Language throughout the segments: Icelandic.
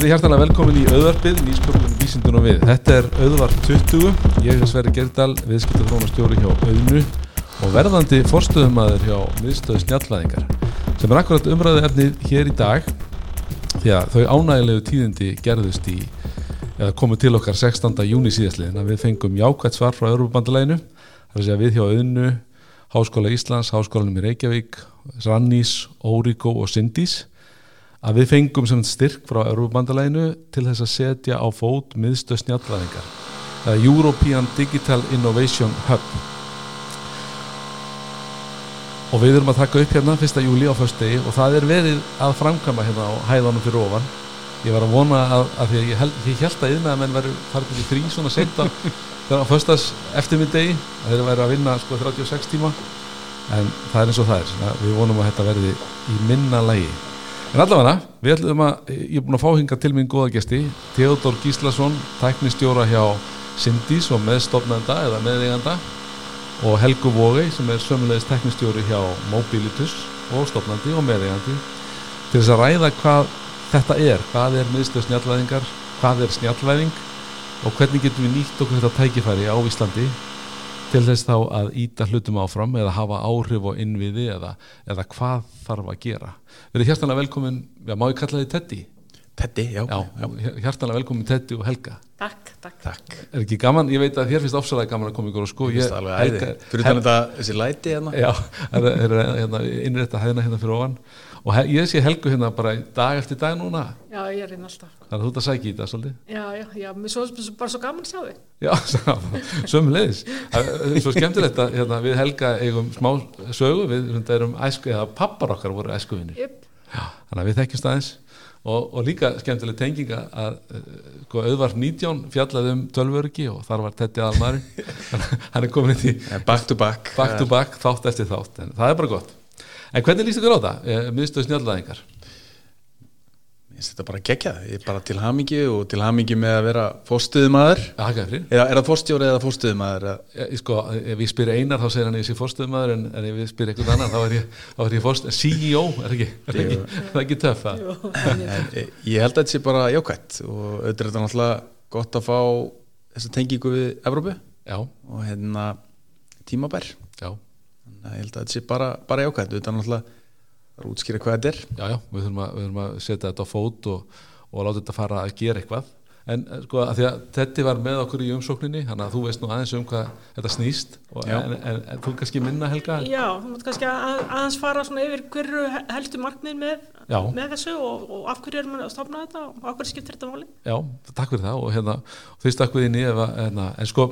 Verið hjartalega velkomin í auðvarpið, nýsköpunum vísindun og við. Þetta er auðvarp 20, ég er Sverri Gerdal, viðskiptafrónastjóri hjá auðnu og verðandi forstöðumæður hjá miðstöðu snjallvæðingar sem er akkurat umræðu efnið hér í dag því að þau ánægilegu tíðindi gerðust í, eða komu til okkar 16. júni síðastliðin að við fengum jákvæmt svar frá Európa-bandalæginu, það er að segja við hjá auðnu, Háskóla Íslands, Háskólanum í Reykjavík, Rannís, Órigó og Sindís að við fengum sem styrk frá Európa-bandalæginu til þess að setja á fót miðstöð snjallvæðingar, það er European Digital Innovation Hub. Og við erum að taka upp hérna 1. júli á föstudegi og það er verið að framkama hérna á hæðanum fyrir ofan. Ég var að vona að, að því að ég held, ég held að yfirna að menn verður farið til frí svona senta þegar á föstas eftirmiddegi að þeir verður að vinna sko 36 tíma. En það er eins og það er við vonum að þetta verði í minna lægi en allavega, við ætlum að ég er búin að fá hinga til minn góða gesti. Theodor Gíslason, tæknistjóra hjá Sindís og meðstofnanda eða meðeiganda og Helgu Vógei sem er sömulegis teknistjóri hjá Mobilitus og stopnandi og meðeigandi. Til þess að ræða hvað þetta er, hvað er miðstöð snjallvæðingar, hvað er snjallvæðing og hvernig getum við nýtt okkur þetta tækifæri á Íslandi til þess þá að íta hlutum áfram eða hafa áhrif og innviði eða, eða hvað þarf að gera. Verið hjertanlega velkomin, já má ég kalla þið Teddy? Teddy, já, já, já. Hjertanlega velkomin Teddy og Helga. Takk, takk. takk. Er ekki gaman, ég veit að þér finnst ofsalega gaman að koma ykkur og sko. Ég finnst alveg æði. Fyrir þannig að þessi læti hérna. Já, það er hérna, innrætta hæðina hérna fyrir ofan og he, ég sé Helgu hérna bara dag eftir dag núna. Já, ég er hérna alltaf. Þannig að þú ert að sækja í þetta svolítið. Já, já, já, mér svo, svo, bara svo gaman að sjá þig. Já, sömu leiðis. Það er svo skemmtilegt að hérna, við Helga eigum smá sögu, við erum æsku, eða pappar okkar voru æskuvinir. Yep. Já, þannig að við þekkjumst aðeins og, og líka skemmtileg tenginga að auðvart 19 fjallaði um tölvörgi og þar var Tetti Almari. Hann er komin í back to back, back, to back þátt eftir þátt en það er bara gott. En hvernig líst ykkur á það, miðstöð snjálfæðingar? Setja bara gegja ég er bara til hamingi og til hamingi með að vera fórstuðumæður er, er það fórstjóri eða fórstuðumæður? Sko, ef ég spyr einar þá segir hann ég sé fórstuðumæður en, en ef ég spyr eitthvað annar þá er ég, ég fórstuð CEO, er ekki, er ekki, er ekki töff Ég held að þetta sé bara jákvæmt og auðvitað er þetta náttúrulega gott að fá þessa tengingu við Evrópu Já. og hérna tímabær. Já. ég held að þetta sé bara, bara jákvæmt auðvitað náttúrulega að útskýra hvað þetta er. Já, já, við þurfum að, við þurfum að setja þetta á fót og, og láta þetta fara að gera eitthvað. En sko að því að þetta var með okkur í umsókninni þannig að þú veist nú aðeins um hvað þetta snýst. En, en, en, þú kannski minna Helga? Já, þú mátt kannski að, aðeins fara svona yfir hverju heldur markmið með, með þessu og, og af hverju erum við að stopna þetta og af hverju skiptir þetta máli? Já, takk fyrir það og hérna, því stakk við inn í hérna, en sko,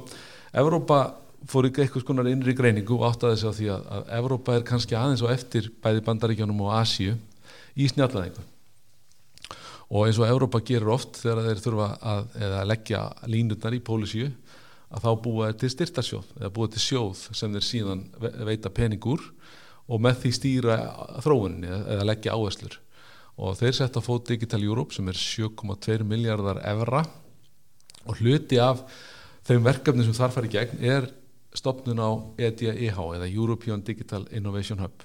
Evrópa fór ekki eitthvað skonar innri greiningu og áttaði sig á því að, að Evrópa er kannski aðeins og eftir bæði bandaríkjónum og Asíu í snjallaðingu og eins og Evrópa gerur oft þegar þeir þurfa að, leggja línutnar í pólisíu að þá búa þeir til styrtarsjóð eða búa til sjóð sem þeir síðan veita peningur og með því stýra þróuninni eða leggja áherslur. Og þeir setja fót Digital Europe sem er 7,2 miljardar evra og hluti af þeim verkefni sem þar fari gegn er stopnun á EDIH eða European Digital Innovation Hub.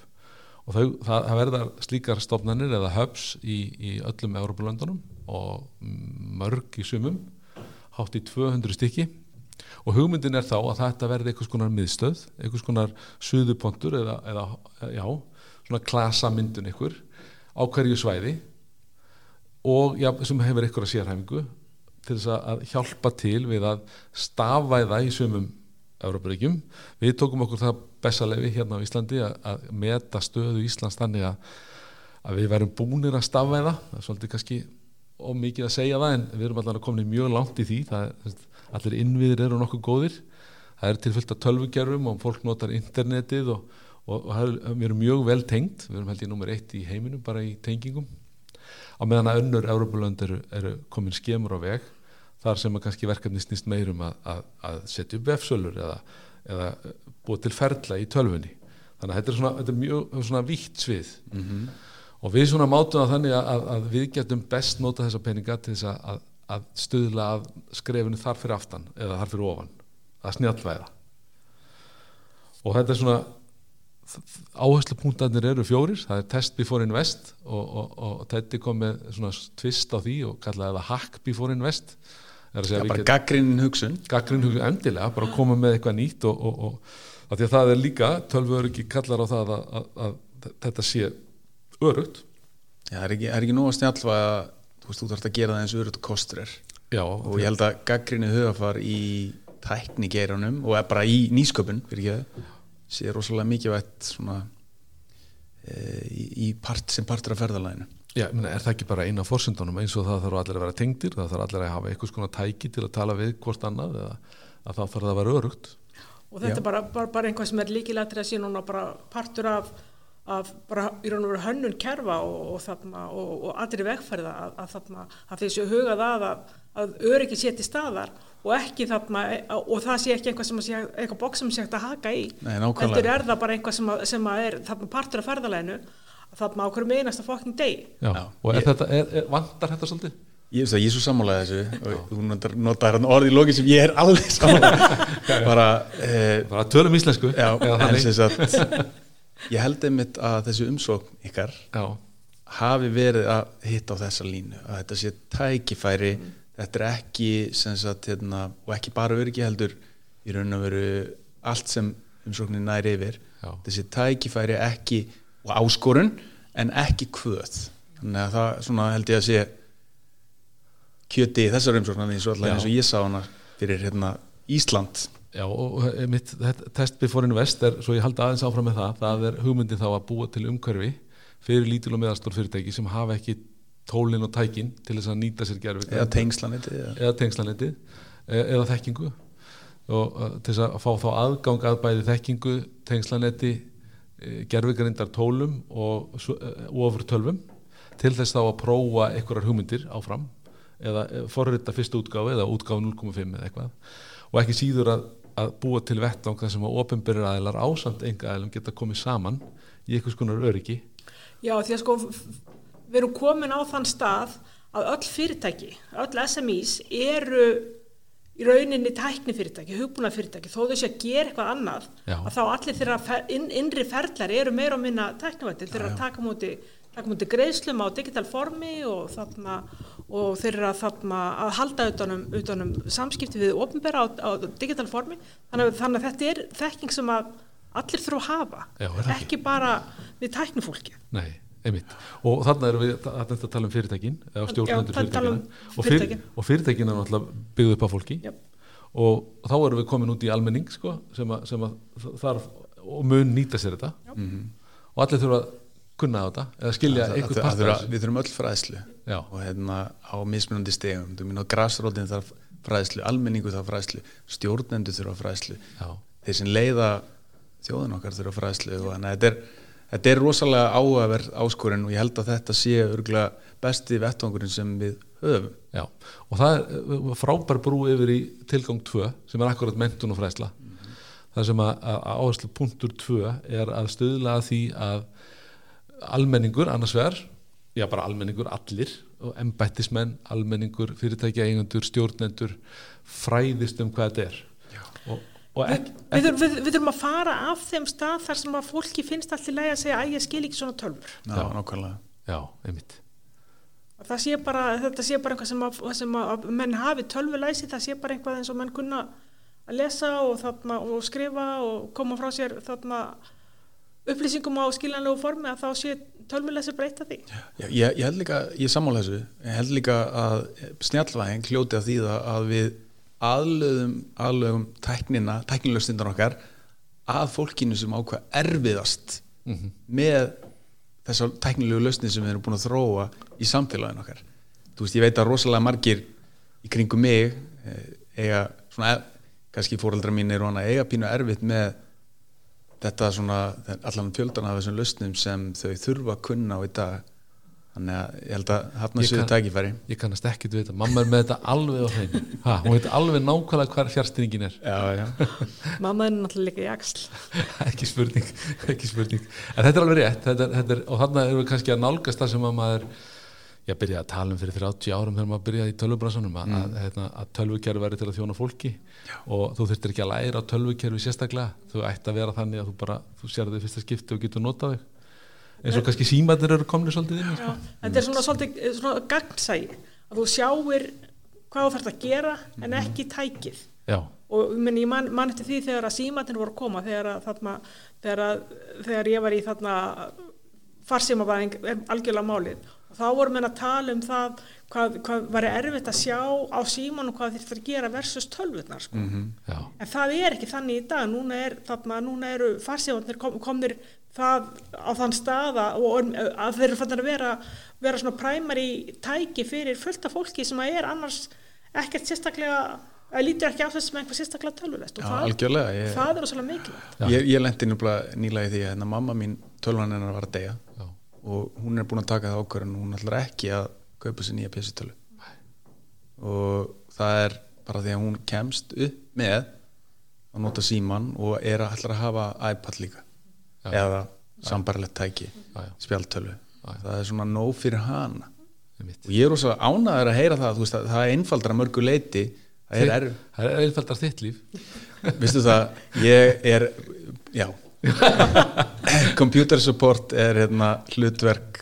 Og þau, það, það verðar slíkar stopnarnir eða hubs í, í öllum Európa-löndunum og mörg í sumum hátt í 200 stykki. Og hugmyndin er þá að þetta verði einhvers konar miðstöð, einhvers konar suðupontur eða, eða já, svona klasamyndun ykkur á hverju svæði og já, sem hefur einhverja sérhæfingu til þess að hjálpa til við að stafvæða í sumum Európaríkjum. Við tókum okkur það bestalefi hérna á Íslandi að, að meta stöðu Íslands þannig að, að við verum búinir að stafvæða það er svolítið kannski ómikið að segja það en við erum allavega komin mjög langt í því. Það, allir innviðir eru nokkuð góðir. Það er tilfyllt af tölvugerfum og fólk notar internetið og, og, og við erum mjög vel tengt við erum held í nummer eitt í heiminum bara í tengingum. Á meðan að önnur Európulönd eru, eru komin skemur á veg þar sem að kannski verkefni snýst meirum að, að, að setja upp vefsölur eða, eða búa til ferla í tölfunni þannig að þetta er, svona, þetta er mjög svona vítt svið. Mm -hmm. og við svona mátum að þannig að, að við getum best nota þessa peninga til þess að stuðla að skrefinu þar fyrir aftan eða þar fyrir ofan. Að snjallvæða. Og þetta er svona áherslu punktarnir eru fjórir, það er test before invest og, og, og Teddy kom með svona tvist á því og kallaði það hack before invest það bara gaggrinn hugsun. Gaggrinn hugsun, endilega, bara koma með eitthvað nýtt og, og því að það er líka tölvur ekki kallar á það að, að, að þetta sé örugt Já, það er ekki, ekki nú að snjálfa að þú veist, þú þarfst að gera það eins örugt kostur er. Já, og ég held að gaggrinni hugafar í tæknigeirunum og bara í nýsköpun fyrir ekki sé rosalega mikið vægt svona e, í part, sem partur af ferðalæðinu Já, meni, er það ekki bara eina fórsendunum eins og það þarf allir að vera tengdir, það þarf allir að hafa eitthvað svona tæki til að tala við hvort annað eða að það þarf að vera örugt Og þetta er bara, bara, bara einhvað sem er líkilættir að sé núna bara partur af, af bara í raun og veru hönnun kerfa og, og, þarna, og, og allir vegferða að, að, að, að þessu hugað að að öryggi sé til staðar og ekki þarna, og það sé ekki eitthvað sem að sé, eitthvað bók sem sé hægt að haka í. Heldur er það bara eitthvað sem, að, sem að er þarna partur af ferðaleginu þarna á hverju meðinasta fokking deg Já, og er ég, þetta, er, er, vandar þetta svolítið? Ég ég er svo sammálaðið þessu og þú notar, notar orðið í lógin sem ég er alveg sammálaðið bara, eh, bara tölum íslensku. Já, að, ég held einmitt að þessu umsókn ykkar já. hafi verið að hitta á þessa línu að þetta sé tækifæri. Mm. Þetta er ekki sagt, hérna, og ekki bara öryggi heldur í raun og veru allt sem umsóknin næri yfir. Já. þessi tækifæri ekki og áskorun en ekki kvöð. Þannig að það svona, held ég að sé kjöti í þessar umsóknan eins og alltaf eins og ég sá hana fyrir hérna, Ísland. Já og mitt test before invest er, svo ég haldi aðeins áfram með það það er hugmyndi þá að búa til umhverfi fyrir lítil og meðalstór fyrirtæki sem hafa ekki tólin og tækin til þess að nýta sér gerfi eða tengslaniti eða, tengslaniti, eða, eða þekkingu. Og uh, til þess að fá þá aðgang að bæði þekkingu, tengslaneti e, gerfigrindar tólum og e, ofur tölvum til þess þá að prófa einhverjar hugmyndir áfram eða e, forrita fyrstu útgáfi eða útgáfi 0,5 eða eitthvað. Og ekki síður að, að búa til vettvang þar sem að ofinbyrjar aðeinar ásamt enga aðeilum geta komið saman í einhvers konar öryggi. Já því að sko við erum komin á þann stað að öll fyrirtæki, öll SMEs eru í rauninni tæknifyrirtæki, hugbúnafyrirtæki þó sé að gera eitthvað annað já. að þá allir þeirra inn, innri ferðlar eru meira og minna tæknivættil þeirra að taka múti, múti greiðslum á digital formi og, þarna, og þeirra þarna, að halda utanum, utanum samskipti við ofnbæra á, á digital formi. Þannig þannig að þetta er þekking sem að allir þurfa að hafa já, ekki? bara við tæknifólki Nei Einmitt. og þarna erum við að tala um fyrirtækin eða stjórnendur fyrirtækina um og, fyr, og fyrirtækin er náttúrulega byggð upp á fólki yep. og þá erum við komin út í almenning sko, sem, að, sem að þarf og mun nýta sér þetta mm -hmm. og allir þurfa að kunna á þetta eða skilja einhvern partur við þurfum öll fræðslu Já. og hérna á mismunandi stegum þú minn á græsrótin þarf fræðslu almenningu þarf fræðslu, stjórnendur þurfa fræðslu Já. þeir sem leiða þjóðun okkar þurfa fræðslu og þannig að þetta er þetta er rosalega áhugaverð áskorinn og ég held að þetta sé örgulega besti vettvangurinn sem við höfum. Já, og það er frábær brú yfir í tilgang 2 sem er akkurat mentun og fræsla. Mm -hmm. Það sem að, að áherslu punktur 2 er að stöðla að því að almenningur annars vegar, já bara almenningur allir, embættismenn, almenningur, fyrirtækja eigundur, stjórnendur fræðist um hvað þetta er. Já. Og Ek, við, við, við, við þurfum að fara af þeim stað þar sem að fólki finnst allir læg að segja að ég skil ekki svona tölfur Já, nákvæmlega. Já, einmitt. Það sé bara, þetta sé bara eitthvað sem að, sem að menn hafi tölvulæsi, það sé bara eitthvað eins og menn kunna að lesa og, þarna, og skrifa og koma frá sér þarna, upplýsingum á skiljanlegu formi að þá sé tölvulæsi breyta því. Já, ég, ég held líka, ég sammála þessu. Ég held líka að snjallvæðing hljóti að því að við aðlöðum, aðlöðum tæknina, tæknilöstindan okkar að fólkinu sem ákvað erfiðast mm -hmm. með þessar tæknilegu löstin sem við erum búin að þróa í samfélagin okkar þú veist, ég veit að rosalega margir í kringum mig eh, eiga svona, kannski fóraldra mín er eiga pínu erfitt með þetta svona, allan fjöldan af þessum löstum sem þau þurfa að kunna á dag þannig að ég held að hafna sér tækifæri. ég kannast ekki til þetta, mamma er með þetta alveg á hrein hún veit alveg nákvæmlega hver fjárstyrningin er. Já, já. mamma er náttúrulega í axl. Ekki spurning, ekki spurning. En þetta er alveg rétt þetta er, þetta er, og þannig erum við kannski að nálgast það sem að maður ég byrjaði að tala um fyrir 30 árum þegar maður byrjaði í tölvubransanum að, að, hérna, að tölvukerfi væri til að þjóna fólki. Já. og þú þurftir ekki að læra tölvukerfi sérstaklega, þú ætti að vera þannig að þú bara, þú sér þig fyrsta skipti og getur notað þig eins og kannski símatir eru komni svolítið inn sko. Þetta er svona svolítið svona gagnsægi að þú sjáir hvað þú þarfst að gera en mhm. ekki tækið Já. og meni, ég man, man eftir því þegar að símatir voru að koma þegar, að, þarna, þegar, að, þegar ég var í þarna farsímavæðing algjörlega málið þá vorum við að tala um það hvað, hvað var erfitt að sjá á síman og hvað þurftur að gera versus tölvurnar sko. mm -hmm, en það er ekki þannig í dag núna, er, þarna, núna eru farsímanir kom, komnir það á þann staða og að þeir eru fannar að vera, vera svona primary tæki fyrir fullta fólki sem að er annars ekkert sérstaklega að lítir ekki á þess með einhver sérstaklega tölvulest og Já, það, ég, það er ósala mikilvægt. Ég, ég lendi nýla í því að hérna, mamma mín tölvan hennar var að deyja Já. og hún er búin að taka það ákvarðan og hún ætlar ekki að kaupa sér nýja pjessitölu og það er bara því að hún kemst upp með að nota síman og er að ætlar að hafa iPad líka já, eða sambarlegt tæki já, spjaltölu það er svona nóg fyrir hana. Og ég er ósað ánaður að heyra það veist, að það er einfaldra mörgu leiti það er, er einfaldra þitt líf. Vistu það, ég er já. Computer support er hérna hlutverk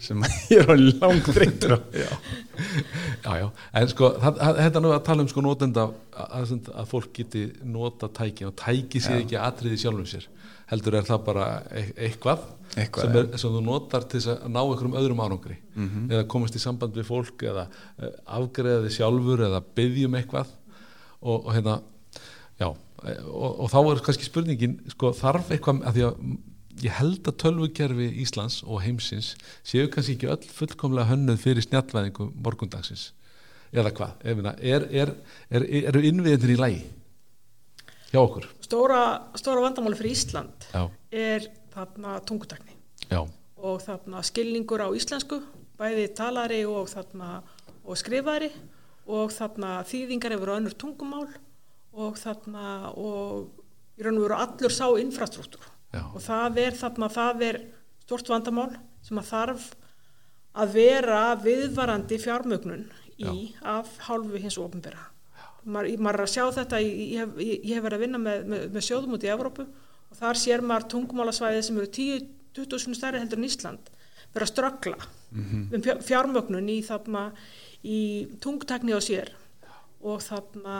sem ég er á langt reyndur já. já, já, en sko þetta nú að tala um sko nótenda að, að fólk geti nota tæki og tæki sé ekki atriði sjálfum sér heldur er það bara e eitthvað, eitthvað sem, er, sem þú notar til að ná einhverjum öðrum árangri. Mm -hmm. eða komast í samband við fólk eða e, afgreða þið sjálfur eða byggjum eitthvað. Og, og hérna já og, og þá er kannski spurningin sko, þarf eitthvað að því að ég held að tölvukerfi Íslands og heimsins séu kannski ekki öll fullkomlega hönnuð fyrir snjallvæðingu morgundagsins. Eða hvað, er, er, er, eru innviðinir í lægi hjá okkur. Stóra, stóra vandamáli fyrir Ísland Já. er þarna tungutakni Já. og þarna skilningur á íslensku bæði talari og þarna og skrifari. Og þarna þýðingar yfir önnur tungumál. Og þarna og í raun og veru allur sá infrastruktúr. Og það er þarna það er stort vandamál sem að þarf að vera viðvarandi fjármögnun í Já. af hálfu hins ofinbera maður, maður er að sjá þetta ég, ég, ég, ég hef verið að vinna með, með, með sjóðum út í Evrópu og þar sér maður tungumálasvæði sem eru 10.000 stærri heldur en Ísland vera að ströggla mm -hmm. um fjármögnun í þarna í tungtekni á sér og þarna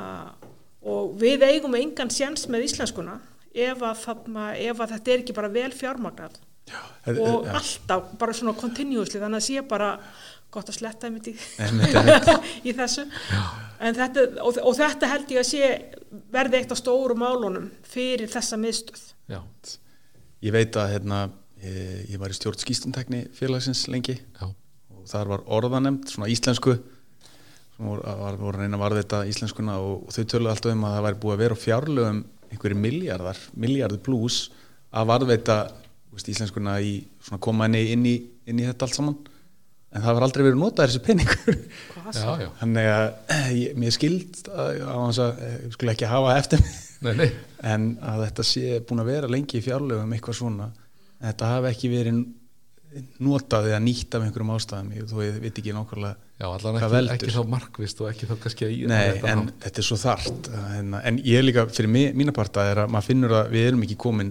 og við eigum engan séns með íslenskuna ef að, þarna, ef að þetta er ekki bara vel fjármagnað og ja. alltaf bara svona continuously þannig að sé bara gott að sletta einmitt í, í þessu. Þetta, og, og þetta held ég að sé verði eitt af stóru málunum fyrir þessa miðstöð. Já. Ég veit að hérna, ég, ég var í stjórn skýstumtekni félagsins lengi Já. og þar var orðanemt svona íslensku voru að reyna að varðveita íslenskuna og, og þau töluði alltaf um að það væri búið að vera á fjárlögum einhverju miljardar, miljardur pluss að varðveita íslenskuna í svona koma henni inn í, inn í þetta allt saman en það var aldrei verið notað þessu peningur. Þannig að ég, mér skild að, að, að ég skulle ekki hafa eftir nei, nei. en að þetta sé búin að vera lengi í fjárlögum eitthvað svona en þetta hafi ekki verið notað eða nýtt af einhverjum ástæðum. Þú veit ekki nákvæmlega Já, allan ekki, ekki þá markvist og ekki þá kannski að í Nei, þetta en þetta er svo þart en, en ég líka, fyrir mig, mína parta er að maður finnur að við erum ekki komin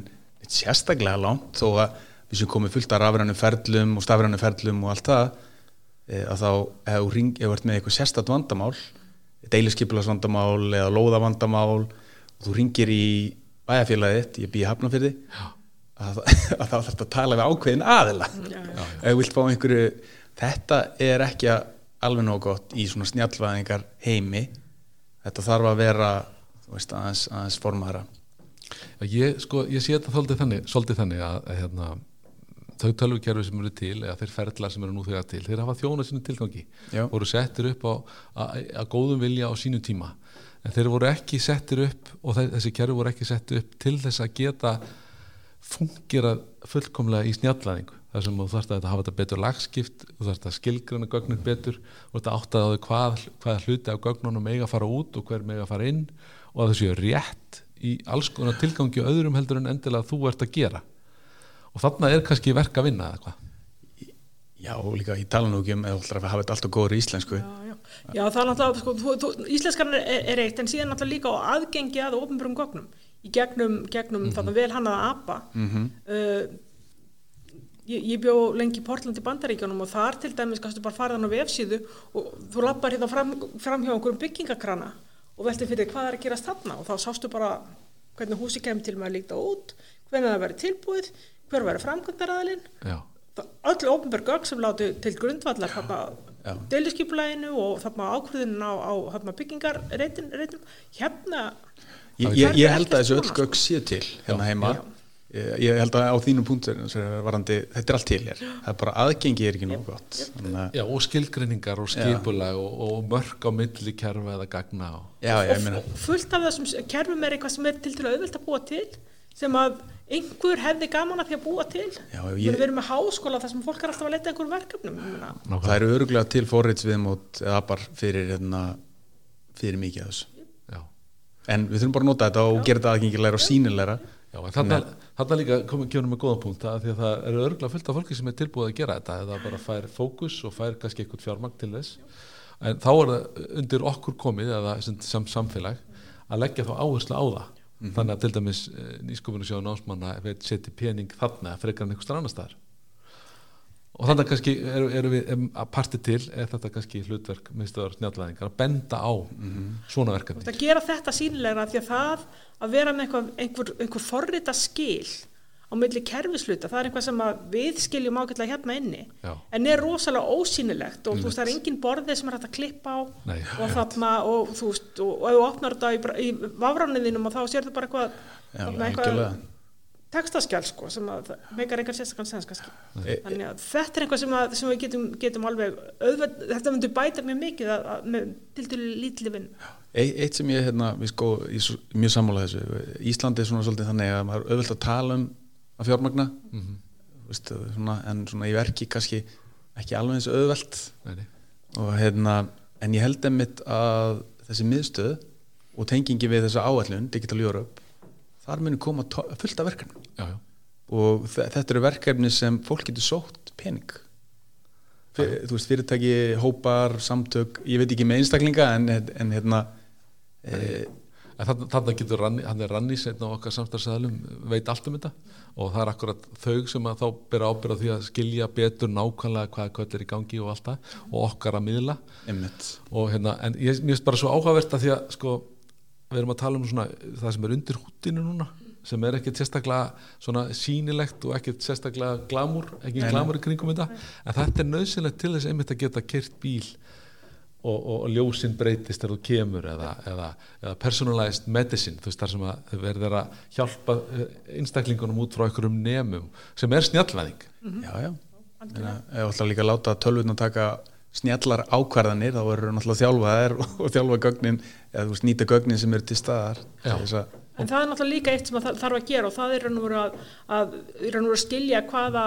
sérstaklega langt þó að við sem komum fullt af rafrænum ferlum og stafrænum ferlum og allt það að þá, ring, ert með eitthvað sérstat vandamál deiliskypulasvandamál eða lóðavandamál og þú ringir í bæjarfélagið, ég býi hafna fyrir því að, að þá þarf þetta að tala við ákveðin aðila. Ef þú vilt fá einhverju þetta er ekki alveg nóg gott í svona snjallvæðingar heimi. Þetta þarf að vera veist, aðeins, aðeins formæra ég, sko, ég sé þetta svolítið þannig, svolítið þannig að, að hérna, þau tölvukerfi sem eru til eða þeir ferðlar sem eru nú þegar til þeir hafa þjóna sínu tilgangi. Já. voru settir upp á að góðum vilja á sínu tíma. En þeir voru ekki settir upp og þessi kerfi voru ekki settir upp til þess að geta fungera fullkomlega í snjallvæðingu. Þar sem þú þarfst að hafa þetta betur lagskipt þú þarfst að skilgrana gögnin betur og þetta áttað á því hvað, hvað hluti af gögnunum eiga að fara út og hver eiga að fara inn og að þessu er rétt í alls konar tilgangi öðrum heldur en endilega þú ert að gera og þarna er kannski verk að vinna eða hvað Já, líka í talanúkjum eða alltaf að hafa þetta alltaf góður í íslensku Já, já. já, það er náttúrulega, sko, þú, þú, íslenskan er, er eitt, en síðan náttúrulega líka á aðgengi að ofnbjörgum gögnum í gegnum, gegnum mm -hmm. vel hannaða apa. Mm -hmm. uh, ég, ég bjó lengi í Portland í Bandaríkjónum og þar til dæmis kannski bara farið hann á vefsíðu og þú lappar hérna fram, fram hjá einhverjum byggingakrana og velti fyrir hvað er að gerast þarna og þá sástu bara hvernig húsi kemur til með að líta út, hvernig það verið tilbúið, hver verið framkvæmdaraðalinn öll ofnbjörg gögn sem láti til grundvallar deliskipulæginu og ákvöðinu á, á, á byggingarreitum hérna Ég, ég, ég held að þessu öll gögg sé til hérna heima. Ég, ég held að á þínum punktur varandi, þetta er allt til hér. Það er bara aðgengi er ekki nú gott. Þannig, Já og skilgrinningar og skipulag og, og mörg á milli kerfi eða gagna og, já, já, og fullt af þessum kerfum er eitthvað sem er til til auðvilt að búa til sem að einhver hefði gaman að því að búa til. Já, ég... við erum með háskóla þar sem fólk er alltaf að leta einhverjum verkefnum Ná, það eru öruglega til forreitsviðmót eða bara fyrir, hérna, fyrir mikið af þessu. Já. en við þurfum bara að nota þetta og Já. gera þetta aðgengilegra og sínilegra Þannig að líka komum við með góða punkt að því að það eru öruglega fullt af fólki sem er tilbúið að gera þetta eða bara fær fókus og fær kannski eitthvað fjármagn til þess. En þá er það undir okkur komið eða sem samfélag að leggja þá áherslu á það Mm -hmm. þannig að til dæmis eh, nýskofunarsjóðun ásmanna seti pening þarna frekar en einhver annar staðar og þannig að kannski erum er við að parti til er þetta kannski hlutverk miðstöðar snjálfæðingar að benda á mm -hmm. svona verkefni. Það gera þetta sínilega því að það að vera með einhver, einhver, einhver forrita skil á milli kerfisluta, það er eitthvað sem við skiljum ágætlega hérna inni Já. en er rosalega ósýnilegt og mm. þú veist það er engin borðið sem er hægt að klippa á Nei, og þarna og þú veist og ef þú opnar þetta í, í vafrániðinum og þá sér þú bara eitthvað, Já, eitthvað textaskjál sko sem að meikar einhver sérstaklega sens kannski. E, þannig að þetta er eitthvað sem, að, sem við getum, getum alveg auðveld, þetta myndur bæta mjög mikið að, að, með til dælu lítli vinn e, Eitt sem ég hérna, við sko, ég mjög sammála þessu. Íslandi er svona svolítið þannig að maður er auðvelt að tala um að fjármagna mm -hmm. Vist, svona, en svona í verki kannski ekki alveg eins auðvelt. Og hérna en ég held einmitt að þessi miðstöð og tengingi við þessa áallun Digital Europe þar munir koma fullt af verkefni já, já. og þetta eru verkefni sem fólk getur sótt pening. Fyr, þú veist fyrirtæki, hópar, samtök ég veit ekki með einstaklinga en, en hérna e, Þannig getur ranni, hann er Rannís einn á okkar samstagsæðalum veit allt um þetta og það er akkurat þau sem að þá byrja ábyrða því að skilja betur nákvæmlega hvaða kvöld er í gangi og allt það og okkar að miðla. Og hérna, en ég finnst bara svo áhugavert að því að sko, við erum að tala um svona það sem er undir hútinu núna sem er ekkert sérstaklega svona sínilegt og ekkert sérstaklega glamur ekki glamur í kringum þetta. En þetta er nöðsynlegt til þess einmitt að geta kert bíl og, og, og ljósinn breytist þegar þú kemur eða, eða, eða personalized medicine þú veist þar sem að þau verður að hjálpa eh, einstaklingunum út frá einhverjum nefnum sem er snjallvæðing. Mm -hmm. Já, já, eða alltaf líka láta tölvun að taka snjallar ákvarðanir þá verður náttúrulega þjálfaðir og þjálfa gögnin eða þú veist nýta gögnin sem eru til staðar En það er náttúrulega líka eitt sem það þarf að gera og það er að, að, að skilja hvaða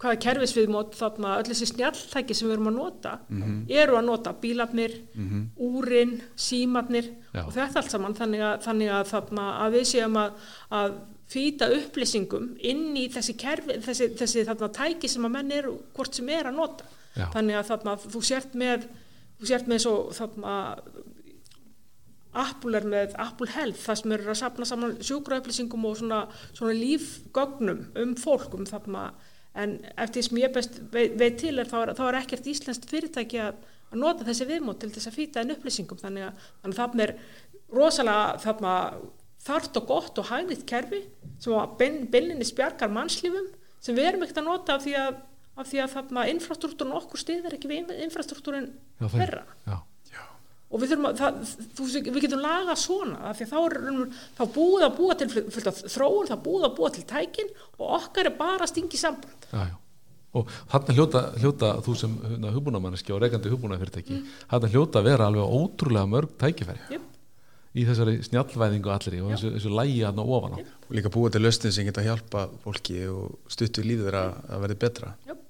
hvaða kerfisviðmót þarna öll þessi snjalltæki sem við erum að nota mm -hmm. eru að nota bílafnir mm -hmm. úrin, símafnir og þetta allt saman þannig að, þannig að, þarna, að við séum að, að fýta upplýsingum inn í þessi, kerfi, þessi, þessi þarna, tæki sem að menn eru hvort sem er að nota Já. þannig að þarna, þú sért með þú sért með svo þarna Apple er með Apple Health það sem eru að sapna saman sjúkraupplýsingum og svona, svona lífgögnum um fólkum þarna en eftir því sem ég best veit, veit til er þá, er þá er ekkert íslenskt fyrirtæki að, að nota þessi viðmót til þess að fýta en upplýsingum. Þannig að, þannig að það er rosalega þarna, þart og gott og hægnitt kerfi sem að byllinni spjarkar mannslífum sem við erum ekkert að nota af því að, af því að þarna infrastruktúrun okkur stiðir ekki við infrastruktúrun herra og við, að, það, þú, við getum laga svona þá er þá búið að búa til þróun, þá búið að búa til tækin og okkar er bara að stingi samband já, já. og hann er hljóta, hljóta þú sem hugbúnamanniski og reikandi hugbúnafyrirtæki mm. hann er hljóta að vera alveg ótrúlega mörg tækifæri yep. í þessari snjallvæðingu allir og þessu, þessu lægi og ofan á yep. og líka búið til löstin sem geta hjálpa fólki og stuttu líður að, að verði betra yep.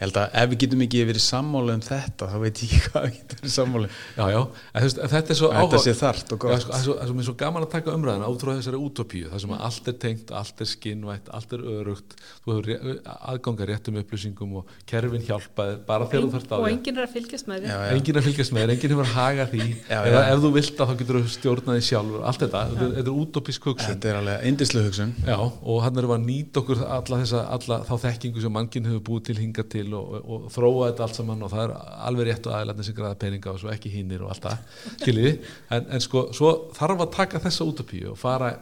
Ég held að ef við getum ekki verið sammála um þetta þá veit ég ekki hvað við getum verið sammála um. Já, já, en, þú veist, þetta er svo þetta áhuga- sé þart og Já, gott. sko, það er svo, er er gaman að taka umræðina frá þessari útopíu, það sem að allt er tengt allt er skinnvætt, allt er örugt þú hefur ré- aðgang að réttum upplýsingum og kerfin hjálpa þér bara þegar þú þarft á og því. enginn er að fylgjast með Já, já. enginn að fylgjast með þér, enginn hefur að haga því. Já, eða já. ef þú vilt að þá getur þú stjórnaði sjálfur. Allt þetta, þetta er, þetta er útopísk hugsun. Þetta er alveg eindislu hugsun. Já, og hann við að nýta okkur alla, þessa, alla þá þekkingu sem mannkinn hefur búið til hinga til og, og, og þróa þetta allt saman og það er alveg rétt og aðlæðin sem græða peninga og svo ekki hinnir og allt það, skiljiði? En, en sko, svo þarf að taka þessa útopíu og fara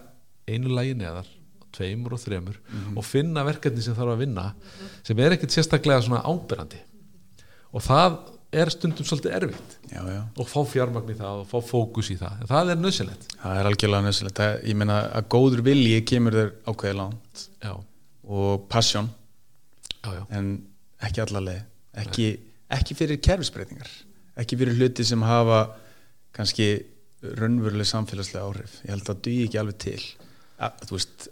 einu lagi neðar tveimur og þremur og finna verkefni sem þarf að vinna sem er ekkert sérstaklega svona ábyrrandi og það er stundum svolítið erfitt já, já. og fá fjármagn í það og fá fókus í það. En það er nöðsynlegt það er algjörlega nöðsilegt ég meina að góður vilji kemur þér ákveði langt já, og passion. En ekki allarleið ekki, ekki fyrir kerfisbreytingar. Ekki fyrir hluti sem hafa kannski raunveruleg samfélagslega áhrif. Ég held að duði ekki alveg til. Að, þú veist,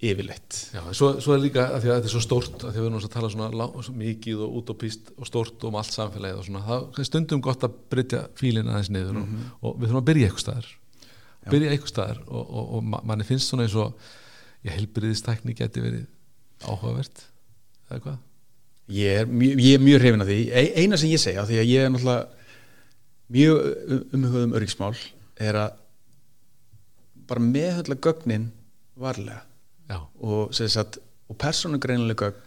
yfirleitt. Já, svo, svo er líka að því að þetta er svo stórt að því að við erum að tala svona lá- svo mikið og utopíst og stórt um allt samfélagið og svona, það er stundum gott að brytja fílinn aðeins niður og, og við þurfum að byrja eitthvað staðar. Byrja eitthvað staðar og, og, og ma- manni finnst svona eins og ég heilbyrðistækni geti verið áhugavert eða hvað? Ég er, mjög- ég er mjög hrifin af því. Eina sem ég segja, því að ég er náttúrulega mjög umhugað um öryggismál er að bara meðhöndla gögnin varlega. Já, og, og persónugreinlega gögn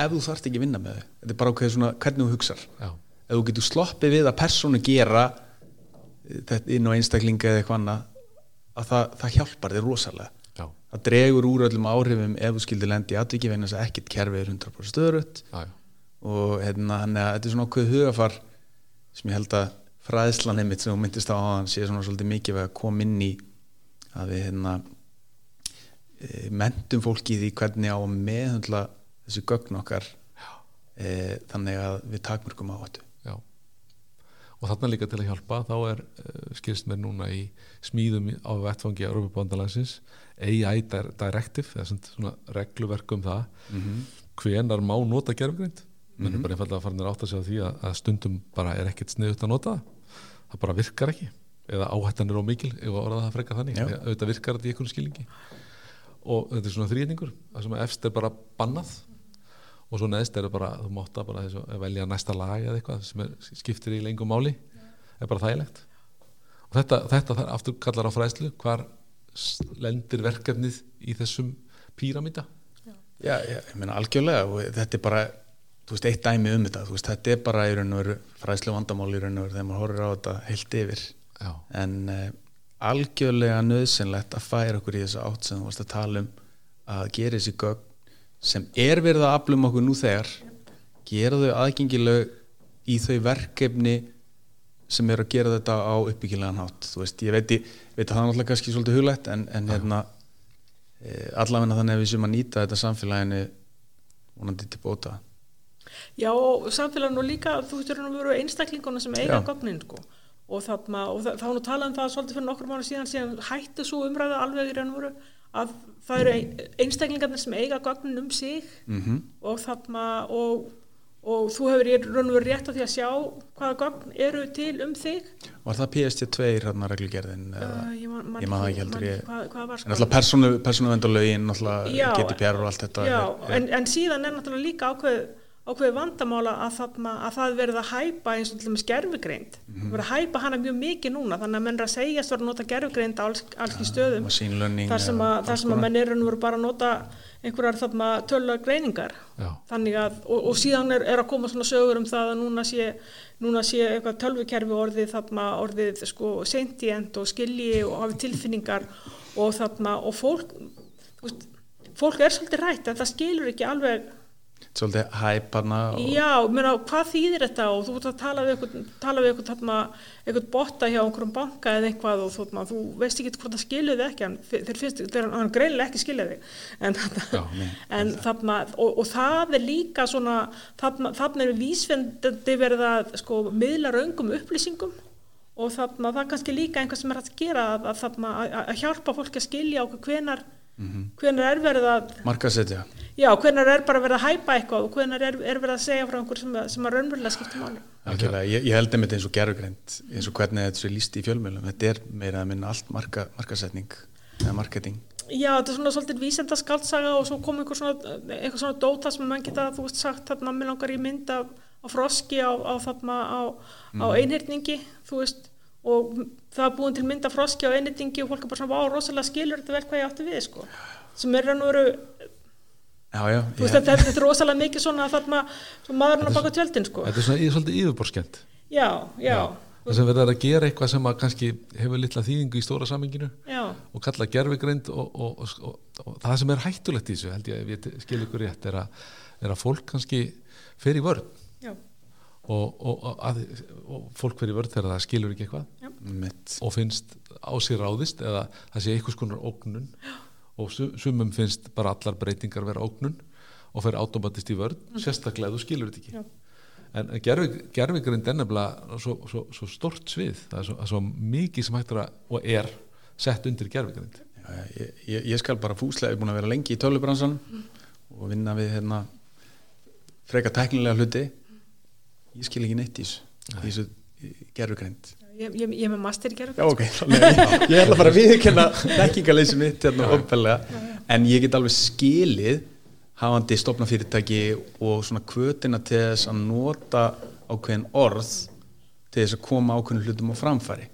ef þú þarft ekki að vinna með þau. Þetta er bara ákveð svona hvernig þú hugsar. Já, ef þú getur sloppið við að persónu gera eh, þetta inn á einstaklinga eða eitthvað annað að það, það hjálpar þér rosalega. Já, það dregur úr öllum áhrifum ef þú skildir lendi í atviki vegna þess að ekkert kerfi er 100% stöðrutt já, já. Og hérna, þannig að þetta er svona ákveð hugafar sem ég held að fræðslan einmitt sem þú myndist á áðan sé svona svolítið mikið að koma inn í að við hérna e, mentum fólki í því hvernig á að meðhundla þessi gögn okkar e, þannig að við takmörkum á þetta Já. Og þarna líka til að hjálpa þá er uh, skilst mér núna í smíðum á vettfangi Europabandalagsins AI Dir- Directive eða svona- svona regluverk um það mm -hmm. hvenar má nota gerfgrind menn er bara einfallega að fara að átta sig á því að, að stundum bara er ekkert sniðut að nota það. Það bara virkar ekki. Eða áhættan er ómikil ef að orða það frekar þannig. Að auðvitað virkar þetta í einhvern skilningi. Og þetta er svona þrýningur það sem að efst er bara bannað. Og svo neðst er það bara þú mátt að bara þessu, að velja næsta lag eða eitthvað sem er, skiptir í lengum máli. Er bara þægilegt. Og þetta, þetta þar aftur kallar á fræðslu hvar lendir verkefnið í þessum píramíta Já, já, ég meina algjörlega. Og þetta er bara, þú veist, eitt dæmi um þetta þú veist, þetta er bara í raun og veru fræðslu vandamál í raun og veru þegar maður horfir á þetta heilt yfir. Já, en uh, algjörlega nöðsynlegt að færa okkur í þessu átt sem þú varst að tala um að gera þessi gögn sem er verið að aflum okkur nú þegar gera þau aðgengileg í þau verkefni sem er að gera þetta á uppbyggilegan hátt. Þú veist, ég veit, ég veit að það er náttúrulega kannski svolítið huglægt en, en hérna e, allavegna þannig að við sem að nýta þetta samfélaginu vonandi til bóta Já, og samfélaginu líka, þú veist, eru veru einstaklinguna sem eiga Já. gögnin, sko. Og það, þá er nú talað um það svolítið fyrir nokkur mánu síðan, síðan hætti svo umræða alveg í raun og veru að það eru ein- einstaklingarnir sem eiga gögnin um sig mm -hmm. og þarna, og, og þú hefur í raun og veru rétt á því að sjá hvaða gögn eru til um þig. Var það PSD2 hérna reglugerðin Uh, ég man það ekki heldur, ég- Hvað, hvað var En alltaf persónu, persónuvendalögin, alltaf Já, GDPR og allt þetta Já, en, en síðan er náttúrulega líka ákveð, ákveð vandamála að, þarna, að það verið að hæpa eins og til dæmis gerfugreind. Mhm. verið að hæpa hana mjög mikið núna þannig að menn er að segjast vera að nota gerfugreind á alls, alls í stöðum þar sem að, að konar. menn eru bara að nota einhverjar þarna tölulega greiningar að, og, og síðan er, er að koma svona sögur um það að núna sé, núna sé eitthvað tölvukerfi orðið þarna orðið sko sentient og skilji og hafi tilfinningar og þarna og fólk fólk er svolítið rætt en það skilur ekki alveg svolítið hæparna og já, meina, hvað þýðir þetta? Og þú ert að tala við eitthvað, botta hjá einhverjum banka eða eitthvað og þú, þarna, þú veist ekki hvort það skilur þig ekki en þeir finnst, þeir hann greinilega ekki skilur þig. En, Já, nei, en þarna og, og það er líka svona þarna, þarna er vísvendandi verið að sko miðla raungum upplýsingum. Og þarna það er kannski líka einhvað sem er að gera að, að, að, að hjálpa fólki að skilja okkur hvenar, hvenar er verið að markasetja já, hvenar er bara verið að hæpa eitthvað og hvenar er, er verið að segja frá einhver sem, að- sem að raunverulega skipta máli? Algjörlega, ég, ég held einmitt eins og gerfugreind eins og hvernig þetta er líst í fjölmjölum þetta er meira að minna allt marka, markasetning eða marketing. Já, þetta er svona svolítið vísenda skaldsaga og svo kom einhver svona, eitthvað svona dóta sem mann geta, þú veist, sagt þarna, mér langar í mynd af, af froski á, á þarna, á, á einhyrningi, þú veist, og það er búin til mynd af froski á einhyrningi og fólk er bara svona, vá, rosalega skilur þetta vel hvað ég átti við, sko, sem er raun og veru, Já, já, þú veist, þetta, er rosalega mikið svona þarna, maðurinn á baka tjöldin, sko. þetta er svona svolítið yfirborskent Já, já, það sem verður að gera eitthvað sem að kannski hefur litla þýðingu í stóra saminginu já, og kalla gerfigreind og, og, og, og, og það sem er hættulegt í þessu held ég að ég skil ykkur rétt er að, er að fólk kannski fer í vörn. Já, og, og, að, og fólk fer í vörn þegar það skilur ekki eitthvað. Og finnst á sér ráðist eða það sé einhvers konar ógnun og su- sumum finnst bara allar breytingar vera ógnun og fer automatist í vörn sérstaklega ef þú skilur þetta ekki. Já. en gerfi, gerfigrind er nefnilega svo, svo, svo stort svið. Það er svo, svo mikið sem hættur að og er sett undir gerfigrind Já, ég, ég, ég skal bara fúslega, ég er búin að vera lengi í tölubransan og vinna við hérna freka tæknilega hluti. Ég skil ekki neitt í þessu í þessu gerfugreind ég, ég, ég er með master í gerð. Já, ok, þannig að ég, ætla bara að viðkenna þekkingaleysi mitt hérna opinlega en ég get alveg skilið hafandi stopnafyrirtæki og svona kvötina til þess að nota ákveðin orð til þess að koma ákveðin hlutum á framfæri.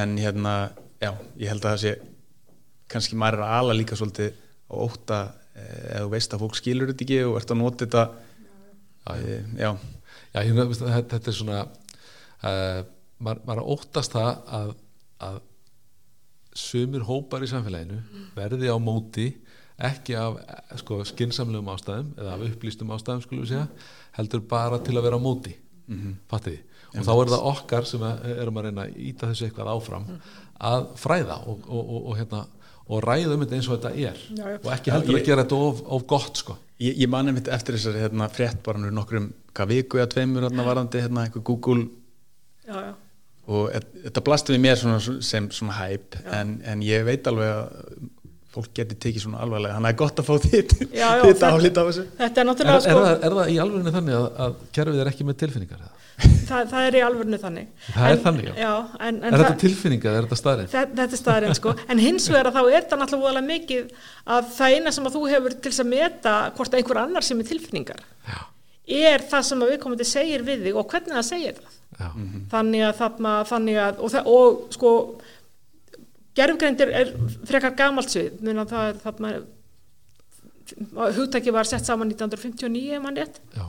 En hérna, já, ég held að það sé kannski maður er að ala líka svolítið á óta eh, ef þú veist að fólk skilur þetta ekki og ert að nota þetta. Já, já. eh, já, ég, þetta, þetta er svona uh, maður, maður óttast það að, að sumir hópar í samfélaginu verði á móti ekki af sko, skinsamlegum ástæðum eða af upplýstum ástæðum skulum við segja heldur bara til að vera á móti. Mm -hmm. fattiði? Og þá er það okkar sem erum að reyna að íta þessu eitthvað áfram að fræða og, og, og, og, hérna, og ræða um þetta eins og þetta er. Já, já. og ekki heldur Já, ég- að gera þetta of, of gott sko. Ég, ég mani mitt eftir þessari hérna, frétt bara nú nokkrum, hvað viku eða tveimur hérna, varandi hérna, eitthvað Google Já, já, og et- þetta blasti við mér svona, sem svona hæp en, en ég veit alveg að fólk geti tekið svona alvarlega þannig að það er gott að fá þitt þetta- álit á þessu þetta er Er, náttúrulega, er, sko, það, er það í alvegni þannig að, að kerfið er ekki með tilfinningar? eða? það, það er í alvörnu þannig. Það er þannig, já. Já, en, en Er það- þetta tilfinningar er þetta staðrænt? Þe- þetta er staðarinn sko, en hins vegar þá er það náttúrulega mikið að það eina sem að þú hefur til þess að meta hvort einhver annar sem er tilfinningar Já, er það sem að viðkomandi segir við þig og hvernig það segir það. Já, þannig að þarna, þannig að og, það, og sko gerfgreind er, frekar gamalt svið. Mun að það er þarna hugtæki var sett saman 1959 ef mann rétt. Já,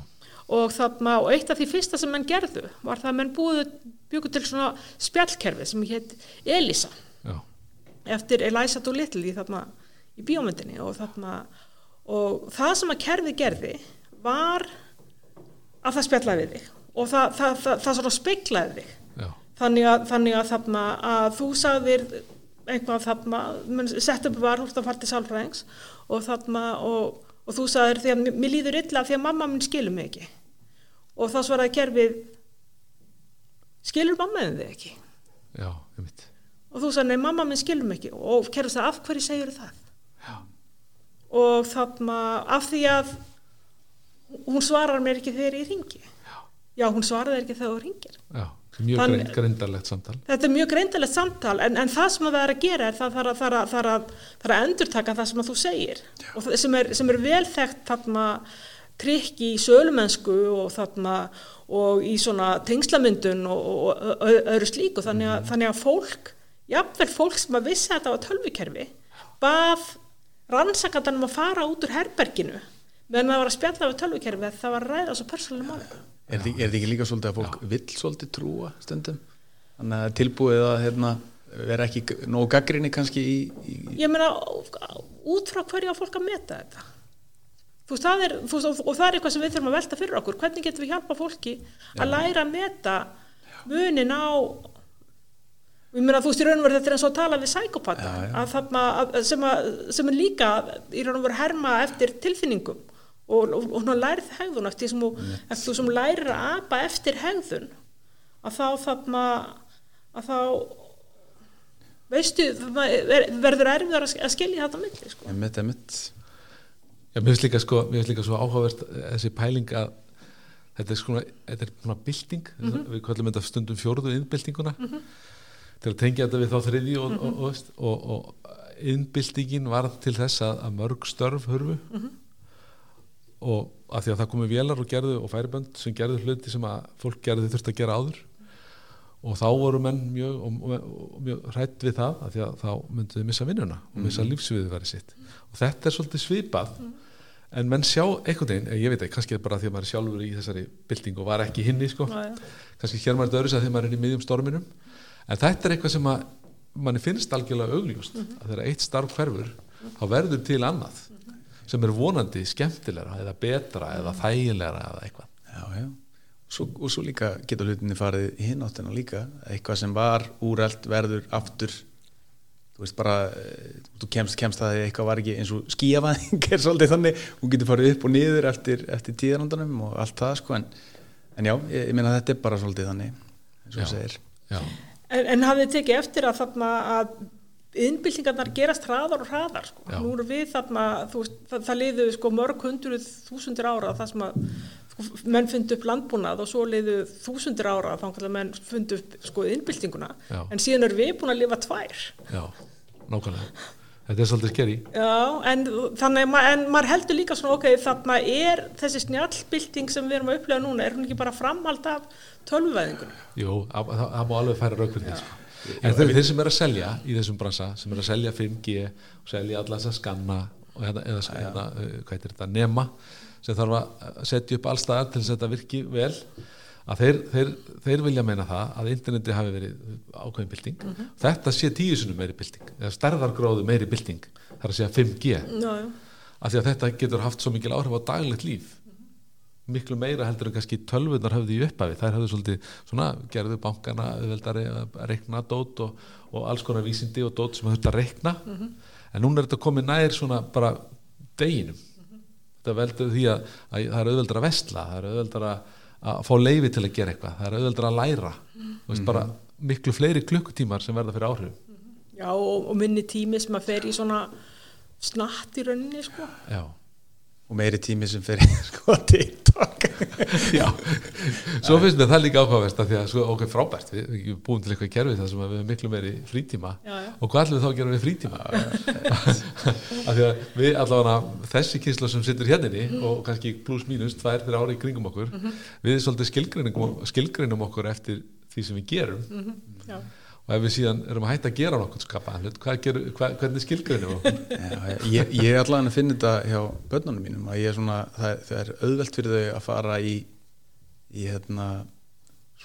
og, þarna, og eitt af því fyrsta sem menn gerðu var það að menn búðu byggu til svona spjallkerfi sem hétt Elisa já, eftir Eliza Doolittle í þarna í bíómyndinni og þarna og það sem að kerfið gerði var að það spjallaði við þig. Og það, það, það, það svona speiklaði þig. Þannig að, þannig að þarna að þú sagðir eitthvað þarna sett upp var húrt að fara til sálfræðings og þarna og, og þú sagðir því að mér- líður illa því að mamma minn skilur mig ekki. Og þá svaraði kerfið skilur mamma þinn þig ekki? Já, ég mitt og þú sagði nei mamma minn skilur mig ekki. Og kerfið sagði af hverju segir það? Já, og þarna af því að hún svarar mér ekki þegar ég ringi já, hún svarar ekki þegar þú ringir já, mjög Þann- grindarlegt samtal. Þetta er mjög greindilegt samtal en, en það sem að það er að gera er það þarf að, þar að, að, þar að endurtaka það sem þú segir. Og það sem er, sem er vel þekkt þarna trikk í sölumensku og þarna og í svona tengslamyndun og, og, og öðru slíku. Þannig að, þannig að fólk, jafnvel fólk sem að vissi að þetta var tölvikerfi bað rannsakandanum að fara út úr herberginu meðan það var að spjalla við tölvikerfi að það var að ræða svo persónulega máli er þetta er ekki líka svolítið að fólk vill svolítið trúa stundum? Þannig að er tilbúið að hérna, vera ekki nógu gaggrinni kannski í, í ég meina út frá hverju á fólk að meta þetta? Þú veist, það er, þú veist, og- það er eitthvað sem við þurfum að velta fyrir okkur. Hvernig getum við hjálpa fólki að læra að meta munin á ég meina þú veist í raun og veru þetta er eins og að tala við sækopata Já, já. að þarna, að, sem, að, sem er líka í raun og veru herma eftir tilfinningum og, og, og lærið hegðun eftir því sem sem lærir að apa eftir hegðun. Að þá þarna að þá veistu, verður erfiðar að sk- að skilja þetta milli sko. emitt, emitt mér finnst líka, sko, líka svo áhugavert eh, þessi pæling að þetta er svona, þetta er svona bylting. Við kallum þetta stundum fjórðu innbyltinguna til að tengja þetta við þá þriði og, og, og, veist, og, og innbyltingin varð til þess að, að mörg störf hörfu og af því að það komu vélar og gerðu og færibönd sem gerðu hluti sem að fólk gerðu þurft að gera áður. Og þá voru menn mjög, og, og, og mjög hrætt við það af því að þá myndu þau missa vinnuna og missa lífsviðverði sitt. Og þetta er svolítið svipað en menn sjá einhvern veginn, ég veit ekki, kannski er bara því að maður er sjálfur í þessari bylting og var ekki hinni sko, Já, já. kannski hér maður dörris að því maður er inn í miðjum storminum. En þetta er eitthvað sem að manni finnst algjörlega augljóst að þegar eitt starf hverfur þá verður til annað sem er vonandi skemmtilegra eða betra eða þægilegra eða eitthvað. Já, já. Svo, og svo líka getur hlutinni farið í hináttina líka. Eitthvað sem var úrælt verður aftur. Þú veist bara eh, þú kemst, kemst að eitthvað var ekki eins og skíafæðing er svolítið þannig. Hún getur farið upp og niður eftir, eftir tíðarandunum og allt það sko en, en já, ég, ég meina þetta er bara svolítið þannig eins og þú segir. Já, En, en hafið þið tekið eftir að þarna að innbyltingarnar gerast hraðar og hraðar sko. Nú erum við þarna veist, það, það liðu sko mörg hundruð þúsundir ára það sem að sko, menn fundu upp landbúnað og svo liðu þúsundir ára þá kannski menn fundu upp sko innbyltinguna Já. en síðan erum við búin að lifa tvær já, nákvæmlega Þetta er svolítið skeri Já, en þannig að en maður heldur líka svona, ok, þarna er þessi snjallbylting sem við erum að upplega núna, er hún ekki bara framhald af tölvuvæðingunum? Jú, að- það má alveg færa rauk fyrir því sko. En þeir, þeir sem er að selja í þessum bransa, sem er að selja 5G og selja alla þess að skanna hérna, eða hérna, uh, hvað heitir þetta, nema sem þarf að setja upp allstaðar til þess að þetta virki vel að þeir, þeir, þeir vilja meina það að interneti hafi verið ákveðin bylting. Þetta sé tíu sinni meiri bylting eða stærðargróðu meiri bylting það er að segja 5G Já, já. af því að þetta getur haft svo mikil áhrif á daglegt líf miklu meira heldur en kannski tölvunar höfðu í upphafi. Þær höfðu svolítið svona gerðu bankana auðveldari að rekna dót og, og alls konar vísindi og dót sem þurft að rekna en núna er þetta komið nær svona bara deginum. Þetta veldur því að, að það er auðveldar að vestla það er auðveldar að, fá leifi til að gera eitthvað það er auðveldar að læra. Mm veist, bara miklu fleiri klukkutímar sem verða fyrir áhrif Já, og, og minni tími sem að fer í svona snatt í rauninni, sko. já og meiri tími sem í sko TikTok. Já, svo finnst mér það líka áhugavert að því að svo okkur frábært, við erum búin til eitthvað kerfi þar sem að við hefum miklu meiri frítíma. Já, já. og hvað ætlum við þá að gera við frítíma? Af því að við allavega þessi kynslu sem situr hérninni og kannski pluss mínus tvær þeirra ári í kringum okkur við svolítið skilgreinum, skilgreinum okkur eftir því sem við gerum. Já. Og ef við síðan erum að hætta að gera nokkuð skapaðan hlut, hvernig Já, ég, ég er allavega að finna þetta hjá börnunum mínum að ég er svona, það, það er auðvelt fyrir þau að fara í, í hérna,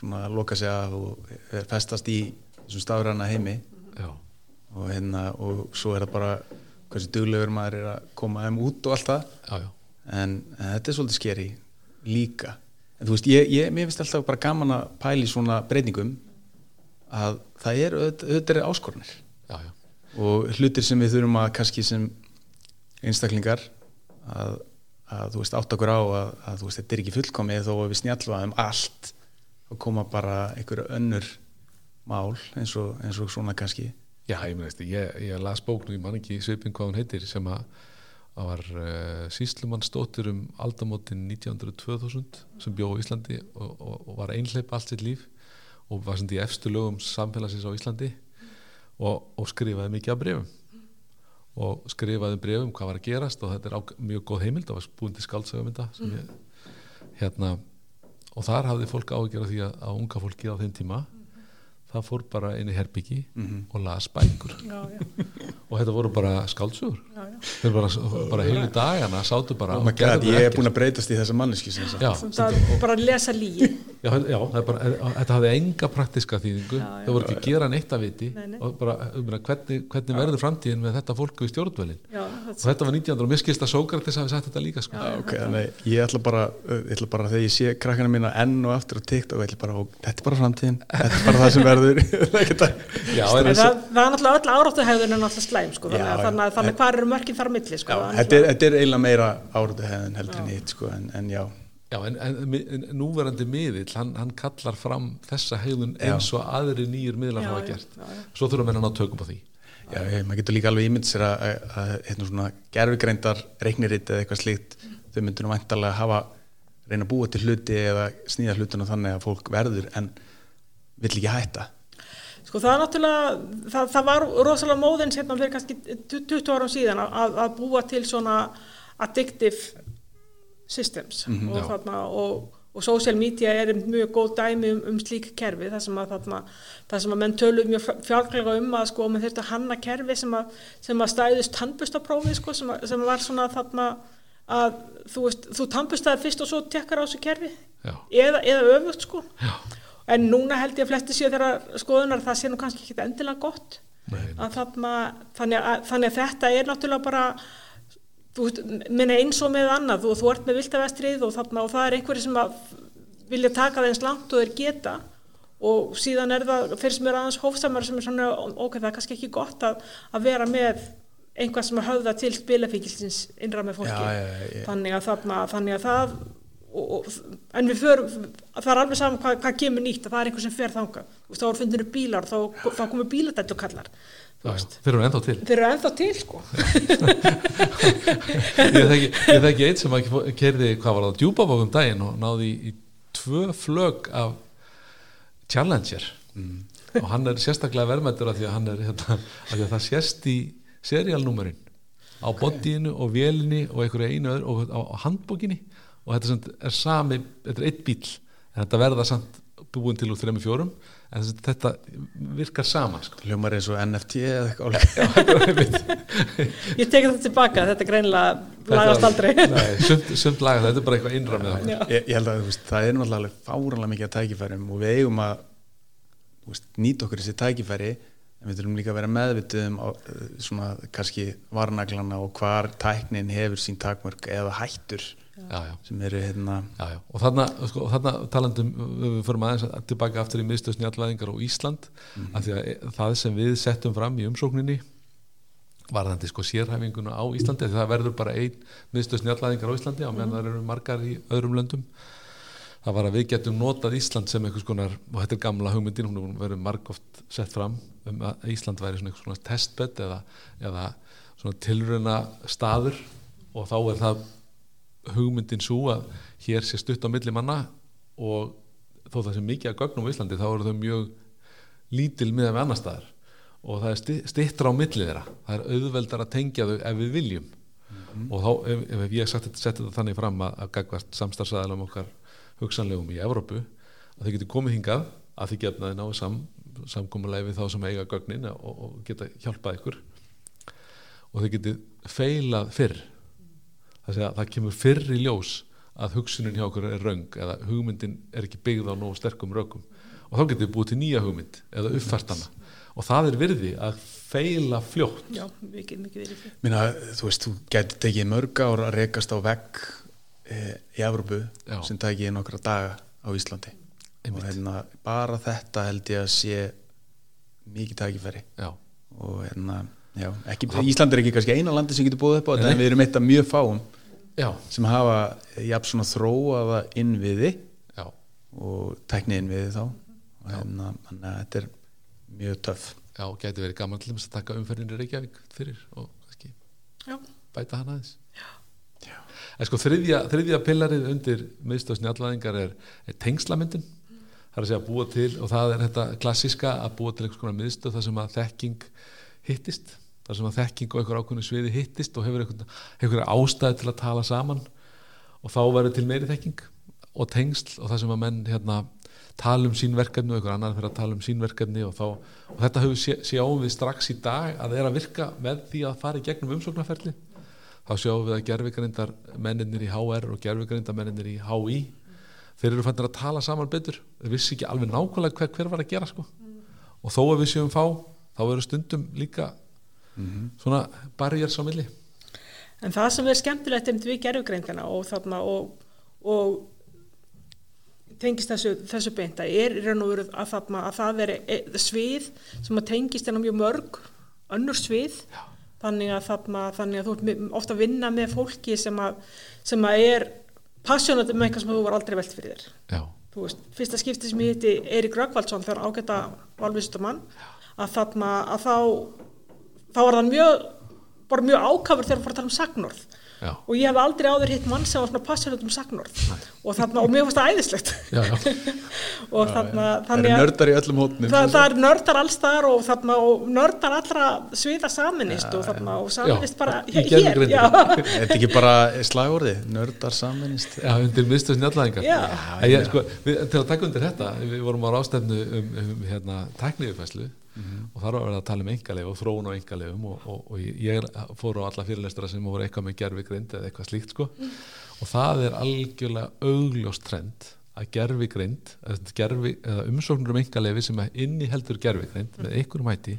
svona að loka sig af og festast í þessum stafræna heimi. Já, og hérna, og svo er það bara hversu duglegur maður er að koma þeim út og allt það, en, en þetta er svolítið skeri líka, en þú veist, ég, ég mér finnst alltaf bara gaman að pæli svona breytingum að það er auðvitað áskornir já, já. og hlutir sem við þurfum að kannski sem einstaklingar að, að þú veist átt okkur á að, að þú veist þetta er ekki fullkomið þó að við snjallvaðum allt og koma bara einhverju önnur mál eins og, eins og svona kannski. Já, ég, meðist, ég, ég las bóknu, ég man ekki svipin hvað hún heitir sem að var uh, síslumannsdóttir um aldamótin 1900-2000 sem bjó á Íslandi og, og, og var einhleip allt sitt líf og var sem því efstu lögum samfélagsins á Íslandi og, og skrifaði mikið af brefum og skrifaði brefum hvað var að gerast og þetta er á, mjög góð heimild og var búin til skáldsögumynda sem ég, hérna og þar hafði fólk af því að, að unga fólki á þeim tíma það fór bara inn í herbyggi og las bækur Já, já, og þetta voru bara skáldsögur já, já. þeir bara, bara heilu dagana sátu bara oh god, ég er búin að breytast í þessa manneski sem sagt. já, Það bara að lesa líi. já, já það er bara, þetta hafði enga praktiska þýðingu þau voru ekki að gera neitt að viti Nei, nei. og bara, um, hvernig, hvernig verður framtíðin með þetta fólk við stjórnvölin Já, og það þetta var 1900 og mér skilst að Sókrates hafi sagt þetta líka sko. Já, ok, þannig ég ætla bara, ég ætla bara þegar ég sé krakkana mína enn og aftur á TikTok og bara, og, þetta er bara framtíðin þetta er bara það sem verður Er að Já, En en það, það er náttúrulega öll áráttuhegðun er náttúrulega slæm sko, Já, þannig, að- hvað eru mörkin þar milli sko, Já, þetta er, þetta er eiginlega meira áratu hefðin heldur en hitt sko, en, en já, Já, en, en, en núverandi miðill, hann, hann kallar fram þessa hegðun Já. eins og aðri nýjur miðlar Já, hafa gert. já, já. Svo þurfum við að ná tökum á því. Já, maður getur líka alveg ímynd sér að, að, að hérna svona gerfigreindar reikniritt eða eitthvað slíkt þau myndur nú væntalega hafa reyna að búa til hluti eða snýða hlutuna þannig að fólk verður en vill ekki hætta Sko það er náttúrulega, það, það var rosalega móðins hérna fyrir kannski 20 árum síðan að, að búa til svona addictive systems Mhm, og já. þarna og, og social media er mjög góð dæmi um, um slík kerfi þar sem að þarna, þar sem að menn töluð mjög fjálglega um að sko með þetta hanna kerfi sem að, sem að stæðist tannbustaprófi sko sem, að, sem var svona þarna að þú þú tannbustaði fyrst og svo tekkar á þessu kerfi eða, eða öfugt sko Já. En núna held ég að flesti séu þeirra skoðunar að það sé nú kannski ekki endilega gott. Að þarna, þannig, að, þannig að þetta er náttúrulega bara þú minna eins og með annað. Þú, þú ert með viltavestrið og, þarna, og það er einhverju sem vilja taka það eins langt og þeir geta. Og síðan er það þeir sem eru aðeins hófsamar sem er svona ok, það er kannski ekki gott að, að vera með einhvað sem að höfða til spilafíkilsins innra með fólki. Já, já, já. þannig að þarna, þannig að það og, og, en við förum það er alveg saman hvað, hvað kemur nýtt að það er einhver sem fer þanga Þú veist, þá er fundinu bílar þá, þá komur bíladættu kallar þeir eru ennþá til. Þeir eru ennþá til sko. Ég þekki, eitt sem að kerði hvað var það, djúbabókum daginn og náði í, í tvö flög af Challenger. Og hann er sérstaklega verðmættur af því að hann er hérna, af því að það sést í serialnúmerinn á bodyinu og vélinni og einhverju einu öðru og á handbókinni og þetta sem er sami, þetta er eitt bíl en þetta verða samt búin til úr þrejum fjórum en þess, þetta virkar saman sko. hljómar eins og NFT eða eitthvað ég teki þetta tilbaka, þetta er greinilega lagast aldrei Nei, sumt, sumt laga, þetta er bara eitthvað innra með það Já. ég, ég held að þú veist, það er náttúrulega fáranlega mikið að tækifærum og við eigum að þú veist, nýta okkur þessi tækifæri við þurfum líka að vera meðvituð um eh, svona kannski varnaglana og hvar tæknin hefur sín takmörk eða hættur já, já. sem eru hérna Já, og þarna, sko, og þarna talandum við förum aðeins að- tilbaka aftur í miðstöðsnjallvæðingar á Ísland af því að e- það sem við settum fram í umsókninni varðandi sko sérhæfinguna á Íslandi því það verður bara ein miðstöðsnjallvæðingar á Íslandi á meðan það eru margar í öðrum löndum það var að við getum notað Ísland sem einhvers konar, og þetta er gamla hugmyndin hún hefur verið margóft sett fram um að Ísland væri svona einhvers konar testbed eða, eða svona tilruna staður og þá er það hugmyndin svo að hér sé stutt á milli manna og þó það sé mikið að gögnum á Íslandi þá eru þau mjög lítil miðan við annar staðar. Og það er sti- stittra á milli þeirra. Það er auðveldar að tengja þau ef við viljum. Og þá ef, ef ég sagt þetta, þannig fram að, að gagvart samstarfsæðalum okkar hugsanlegum í Evrópu að þau getur komið hingað að þau geta náðu sam, samkomulega við þá sem eiga gögnin og, og geta hjálpað ykkur. Og þau getur feilað fyrr. Það, það kemur fyrr í ljós að hugsunin hjá okkur er röng eða hugmyndin er ekki byggð á nógu sterkum rökum. Og þá getur við búið til nýja hugmynd eða uppfært hana og það er virði að feila fljótt. Já, mikið, mikið verið því Minna, þú veist, þú getur tekið mörg ár að rekast á vegg í Evrópu Já. sem tekið nokkra daga á Íslandi. Einmitt. og hérna, bara þetta held ég að sé mikið tækifæri. Já, og hérna, já, ekki, Ísland er ekki kannski eina landi sem getur búið upp á þetta en við erum eitt af mjög fáum já, sem hafa jafn svona þróaða innviði já, og tækni innviði þá. Og hérna, þannig að þetta er mjög töff. Já gæti verið gaman til þess að taka umferðin í Reykjavík fyrir og kannski já, bæta hana aðeins en sko þriðja, þriðja pillarið undir miðstöðsnjallæðingar er, er tengslamyndin það er að segja að búa til og það er þetta klassiska að búa til einhvers konar miðstöð þar sem að þekking hittist þar sem að þekking og einhver ákveðinu sviði hittist og hefur einhver, einhver ástæði til að tala saman. Og þá verður til meiri þekking og tengsl og það sem að menn hérna, tala um sín verkefni og einhver annar fyrir að tala um sín verkefni og, og þetta hefur sé, sjáum við strax í dag að það er að virka með því að fara í gegnum umsóknarferli þá sjáum við að gerfigrindar menninir í HR og gerfigrindar menninir í HI þeir eru fannir að tala saman betur þeir vissi ekki alveg nákvæmlega hver, hver var að gera sko. og þó að við séum fá þá eru stundum líka svona barjars á milli En það sem er skemmtilegt einmitt við gerfugreindina og þarna og, og tengist þessu, þessu beinta er í raun og veru að, þarna, að það veri e- svið sem að tengist enn mjög mörg önnur svið Já. Þannig að, þarna, þannig að þú ert ofta að vinna með fólki sem að, sem að er passjónandi með eitthvað sem þú var aldrei velt fyrir þér. Þú veist, fyrsta skipti sem ég hitti Eirik Röggvaldsson þegar ágæta valvísutumann að þarna að þá þá var það mjög bara mjög ákafur þegar við fórum að tala um sagnorð Já. og ég hef aldrei áður hitt mann sem var svona passir um sagnorð. Og, þarna, og mér fannst það æðislegt. Já, já, og þarna, það að nördar í öllum hótnum það, það er nördar allstar og, þarna, og nördar allra sviða saminist og, þarna, og saminist Já, bara hér, já, er þetta ekki bara slagorði nördar saminist já, undir mistu snjallæðingar Já. ég, sko, við, til að taka undir þetta við vorum á rástefnu um, um hérna, tækniðufæslu og þar var verið að tala um engalegu og þróun á engalegum og, og, og ég, fór á alla fyrirlestra sem voru eitthvað með gerfigreind eða eitthvað slíkt sko. Og það er algjörlega augljóst trend að gerfigreind gerfi, eða umsóknur um engalefi sem inni heldur gerfigreind með einhverjum hætti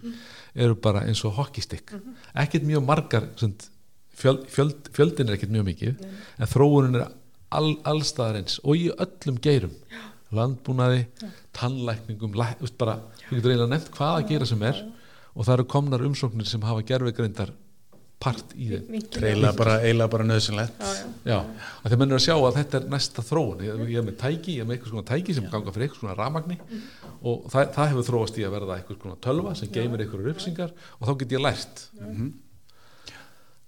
eru bara eins og hockeystick. Ekkert mjög margar svona, fjöld, fjöld, fjöldin er ekkert mjög mikið en þróunin er all, allstaðar eins og í öllum geirum landbúnaði, tannlækningum læk, veist, bara, þú getur eiginlega nefnt hvað að gera sem er og það eru komnar umsóknir sem hafa gerfigreindar part í þeim. Eiginlega bara, bara nöðsynlegt þeir mennur að sjá að þetta er næsta þróun. Ég, ég er með tæki, ég er með eitthvað svona tæki sem ganga fyrir eitthvað svona ramagni og það, það hefur þróast í að verða eitthvað svona tölva sem geymir eitthvað uppsingar og þá get ég lært.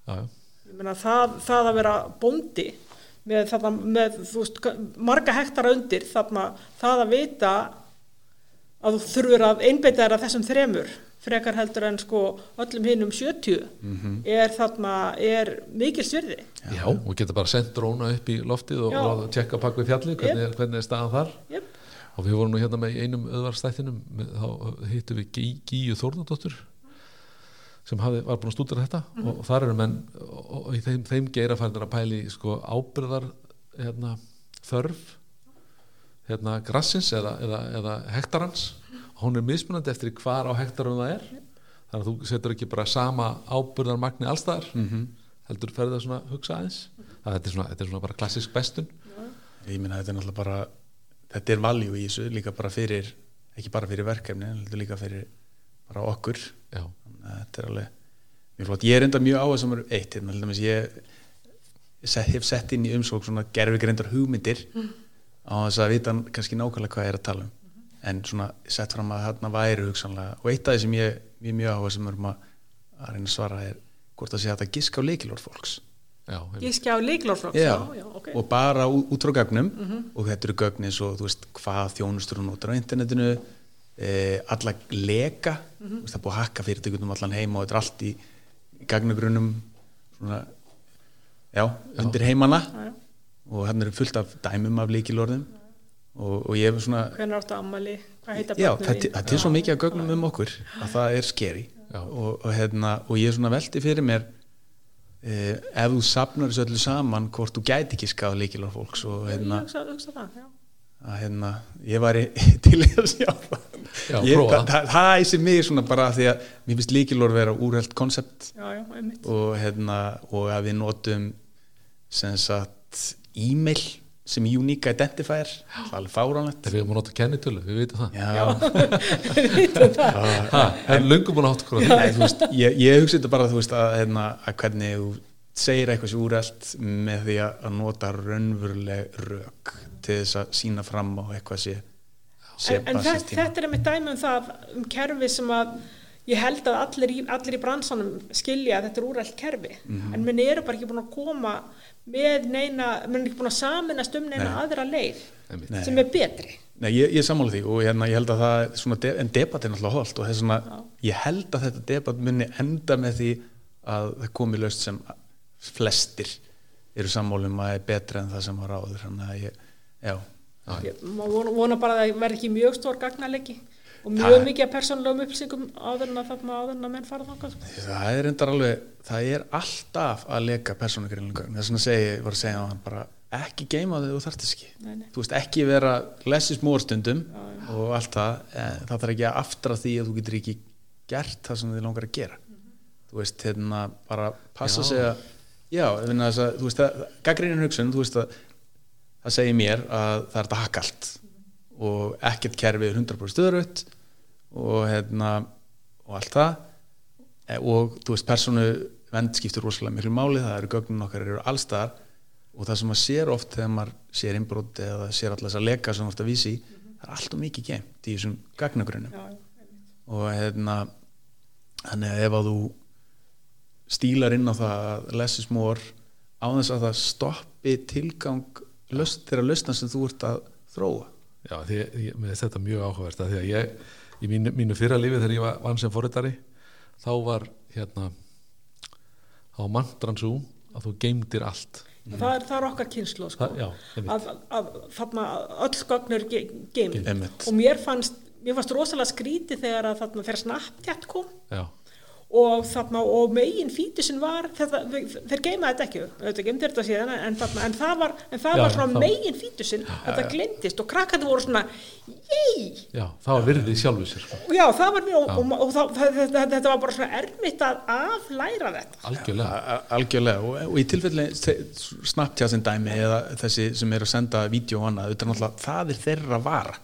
Já, já, Ég meina, það, það að vera bóndi með, þarna, með veist, marga hektara undir þarna, það að vita að þú þurfur að einbeita þér að þessum þremur frekar heldur en sko öllum hinnum 70 er þarna er mikil svirði já. og geta bara sendt dróna upp í loftið og, og tjekka pakk við fjallið hvernig, er- hvernig er staðan þar? Yep. og við vorum nú hérna með í einum öðvarstættinum með- þá hittum við Gí- Gíu Þórnadóttur sem hafði, var búin að stúdra þetta og þar eru menn og, og þeim, þeim geira færður að pæli sko, ábyrðar hérna, þörf hérna, grassins eða, eða, eða hektarans. Hún er mismunandi eftir hvar á hektarum það er. Þannig að þú setur ekki bara sama ábyrðarmagni allstaðar heldur ferði það svona að hugsa aðeins. Það þetta er svona, þetta er svona bara klassisk bestun. Ég minna þetta er náttúrulega bara þetta er valjú í þessu líka bara fyrir ekki bara fyrir verkefni, heldur líka fyrir bara okkur. Já, þetta er alveg mjög flott, ég er enda mjög áhersamur eitt hérna, til dæmis ég set, hef sett inn í umsók svona gerfigreindar hugmyndir á þess að vita kannski nákvæmlega hvað ég er að tala um. En svona sett fram að þarna væri hugsanlega og eitt af því sem ég, ég er mjög áhersamur um að, að reyna að svara er hvort það sé að giska á leikilort fólks. Já, einmitt. ég skjá líklórflokks já, já, ok. og bara út, frá gögnum. Og þetta eru gögn eins og þú veist hvað þjónustur hún notar á internetinu e, alla leka þú veist, það er búið að hakka fyrirtökundum allan heima og þetta er allt í, gagnagrunnum svona já, undir heimana. Já, já. og hann er fullt af dæmum af líkilorðum og, og ég hef svona hvernig áttu ammali, hvað heita já, börnin þetta þín? þetta er svo mikið af gögnum um okkur að það er skeri Já. og, og, hérna, og ég er svona velti fyrir mér eh, ef þú sapnar þessu öllu saman hvort þú gæti ekki skáð líkilorð fólks og hérna, ég hugsa, hugsa það, já. að hérna ég væri til í að sjá það. Já, ég, prófa það, það, það æsir mig svona bara af því að mér finnst líkilorð vera úrhelt konsept já, já, einmitt. Og hérna og að við notum sem sagt e-mail sem unique identifier. Það er alveg fáránlegt. Við erum að nota kennitölu, við veitum það. Búin átt okkur á því. Nei, þú veist, ég, ég hugsa þetta bara veist, að, hérna, að hvernig þú segir eitthvað sér úrælt með því að að nota raunveruleg rök til þess að sína fram á eitthvað sé, sé en, en þess, þetta er einmitt dæmi um það um kerfi sem að ég held að allir í, allir í bransanum skilja að þetta er úrælt kerfi Mhm. en menn eru bara ekki búin að koma með neina, menn er ekki búin að saminast um neina Nei. aðra leið. Nei. sem er betri Nei, ég, ég sammála því og hérna, ég held að það er svona, en debat er náttúrulega holt og þess vegna, Já. ég held að þetta debat muni enda með því að það komi löst sem flestir eru sammálum að er betra en það sem var áður þannig að ég, já, má vona, vona bara að það verði ekki mjög stór gagnalegi og mjög Það- mikið af persónulegum upplýsingum áður en að þarna áður en að menn fara þangað sko. það er endar alveg það er alltaf að leka persónugreinlega þess vegna segi, ég var að segja á hann bara ekki geima þau og þarft þess ekki Nei, nei. þú veist ekki vera less is more stundum Já, já. og allt það en það þarf ekki að aftra því að þú getur ekki gert það sem þið langar að gera þú veist, hérna bara passa Já. sig að já, að, þú veist að gaggrínin hugsun, þú veist að það segir mér að það er þetta hakk allt og ekkert kerfi er 100% stöðrött og hérna og allt það. E, og þú veist, persónu vend skiptur rosalega miklu máli, það eru gögnin okkar eru allstaðar og það sem maður sér oft þegar maður sér innbrot eða sér alltaf þess að leka sem að vísi í, það er alltaf mikið gemt í þessum gagnagrunum. Já, og hérna þannig að ef að þú stílar inn á það að less is more á þess að það stoppi tilgang löst, þeirra lösna sem þú ert að þróa. Já, því, ég, finnst þetta mjög áhugavert að því að ég, í mínu, mínu fyrra lífi þegar ég var vann sem forritari þá var hérna þá var mantran svo að þú geymdir allt. Það, er, það er okkar kynslu sko. það, já, að, að, þarna öll gögn eru ge- geymd. Og mér fannst mér fannst rosalega skrítið þegar að þarna þegar Snapchat kom. Já, og þarna og megin fítusin var þetta, þeir geimaði þetta ekki þetta geimdi þetta síðan en, þarna, en það var, en það Já, var svona þá- megin fítusin þetta glindist og krakkandi voru svona jei, já, það var virðið í sjálfu sér sko. já það var og, og, og, og það, þetta, þetta var bara svona erfitt að aflæra þetta. Algjörlega. A- a- algjörlega og, og í tilfelli Snapchat sem dæmi eða þessi sem er að senda vídeo og annað, það er þeirra vara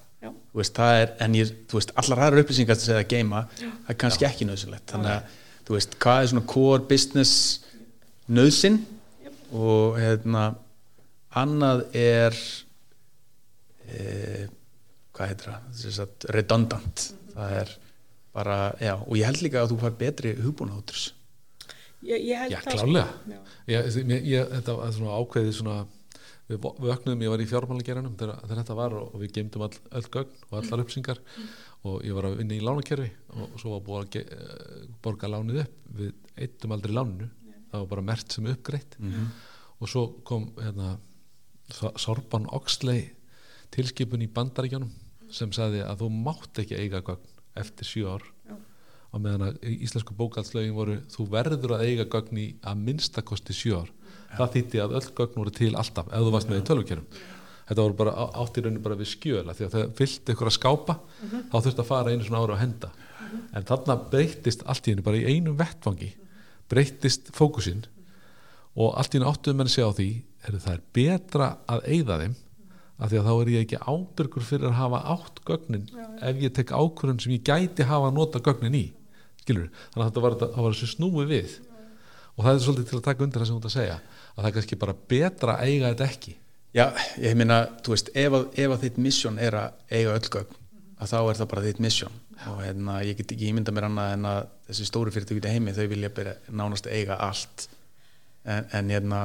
veist, það er, en ég, þú veist, allar aðra upplýsingar sem segja að geima, það er kannski ekki nöðsynlegt þannig að, þú veist, hvað er svona core business nöðsyn og hérna annað er e, hvað heitir það? Þess að redundant. Það er bara, já, og ég held líka að þú far betri hugbúnahóturs ég, ég held Já, það, klálega. sko. Já. ég, ég, þetta var svona ákveðið svona við vöknuðum, ég var í fjármálageranum þegar, þegar þetta var og, og við geymdum all, öll gögn og allar uppsingar og ég var að vinna í lánakerfi og, og svo var búið að ge, eh, borga lánið upp. Við eittum aldrei láninu það var bara mert sem uppgreitt. Og svo kom hérna, Sorban Oxley tilskipun í bandaríkjónum sem sagði að þú mátt ekki eiga gögn eftir sjö ár. Já. á meðan að í íslensku bókaldslögin voru þú verður að eiga gögn í að minnstakosti sjö ár það þýtti að öll gögn voru til alltaf ef þú varst með í tölvukerum þetta voru bara á- átt í rauninu bara við skjöla því að það fyllt ykkur að skápa þá þurfti að fara einu svona ára að henda. En þarna breyttist allt í henni bara í einum vettfangi breyttist fókusinn og allt í henni áttuðum menn segja á því er það er betra að eyða þeim af því að þá er ég ekki ábyrgur fyrir að hafa átt gögnin ef ég tek ákvörðun sem ég gæti hafa að nota gögnin í skilur, þannig að þetta var, var þessi snúi við. Og það er svolítið til að taka undir það sem þú ert að segja að það er kannski bara betra að eiga þetta ekki. Já, ég meina, þú veist, ef að, ef að þitt mission er að eiga öll gögn að þá er það bara þitt mission og hérna, ég get ekki ímynda mér annað en að þessi stóru fyrirtæki út í heimi, þau vilja byrja nánast að eiga allt. En, en hérna,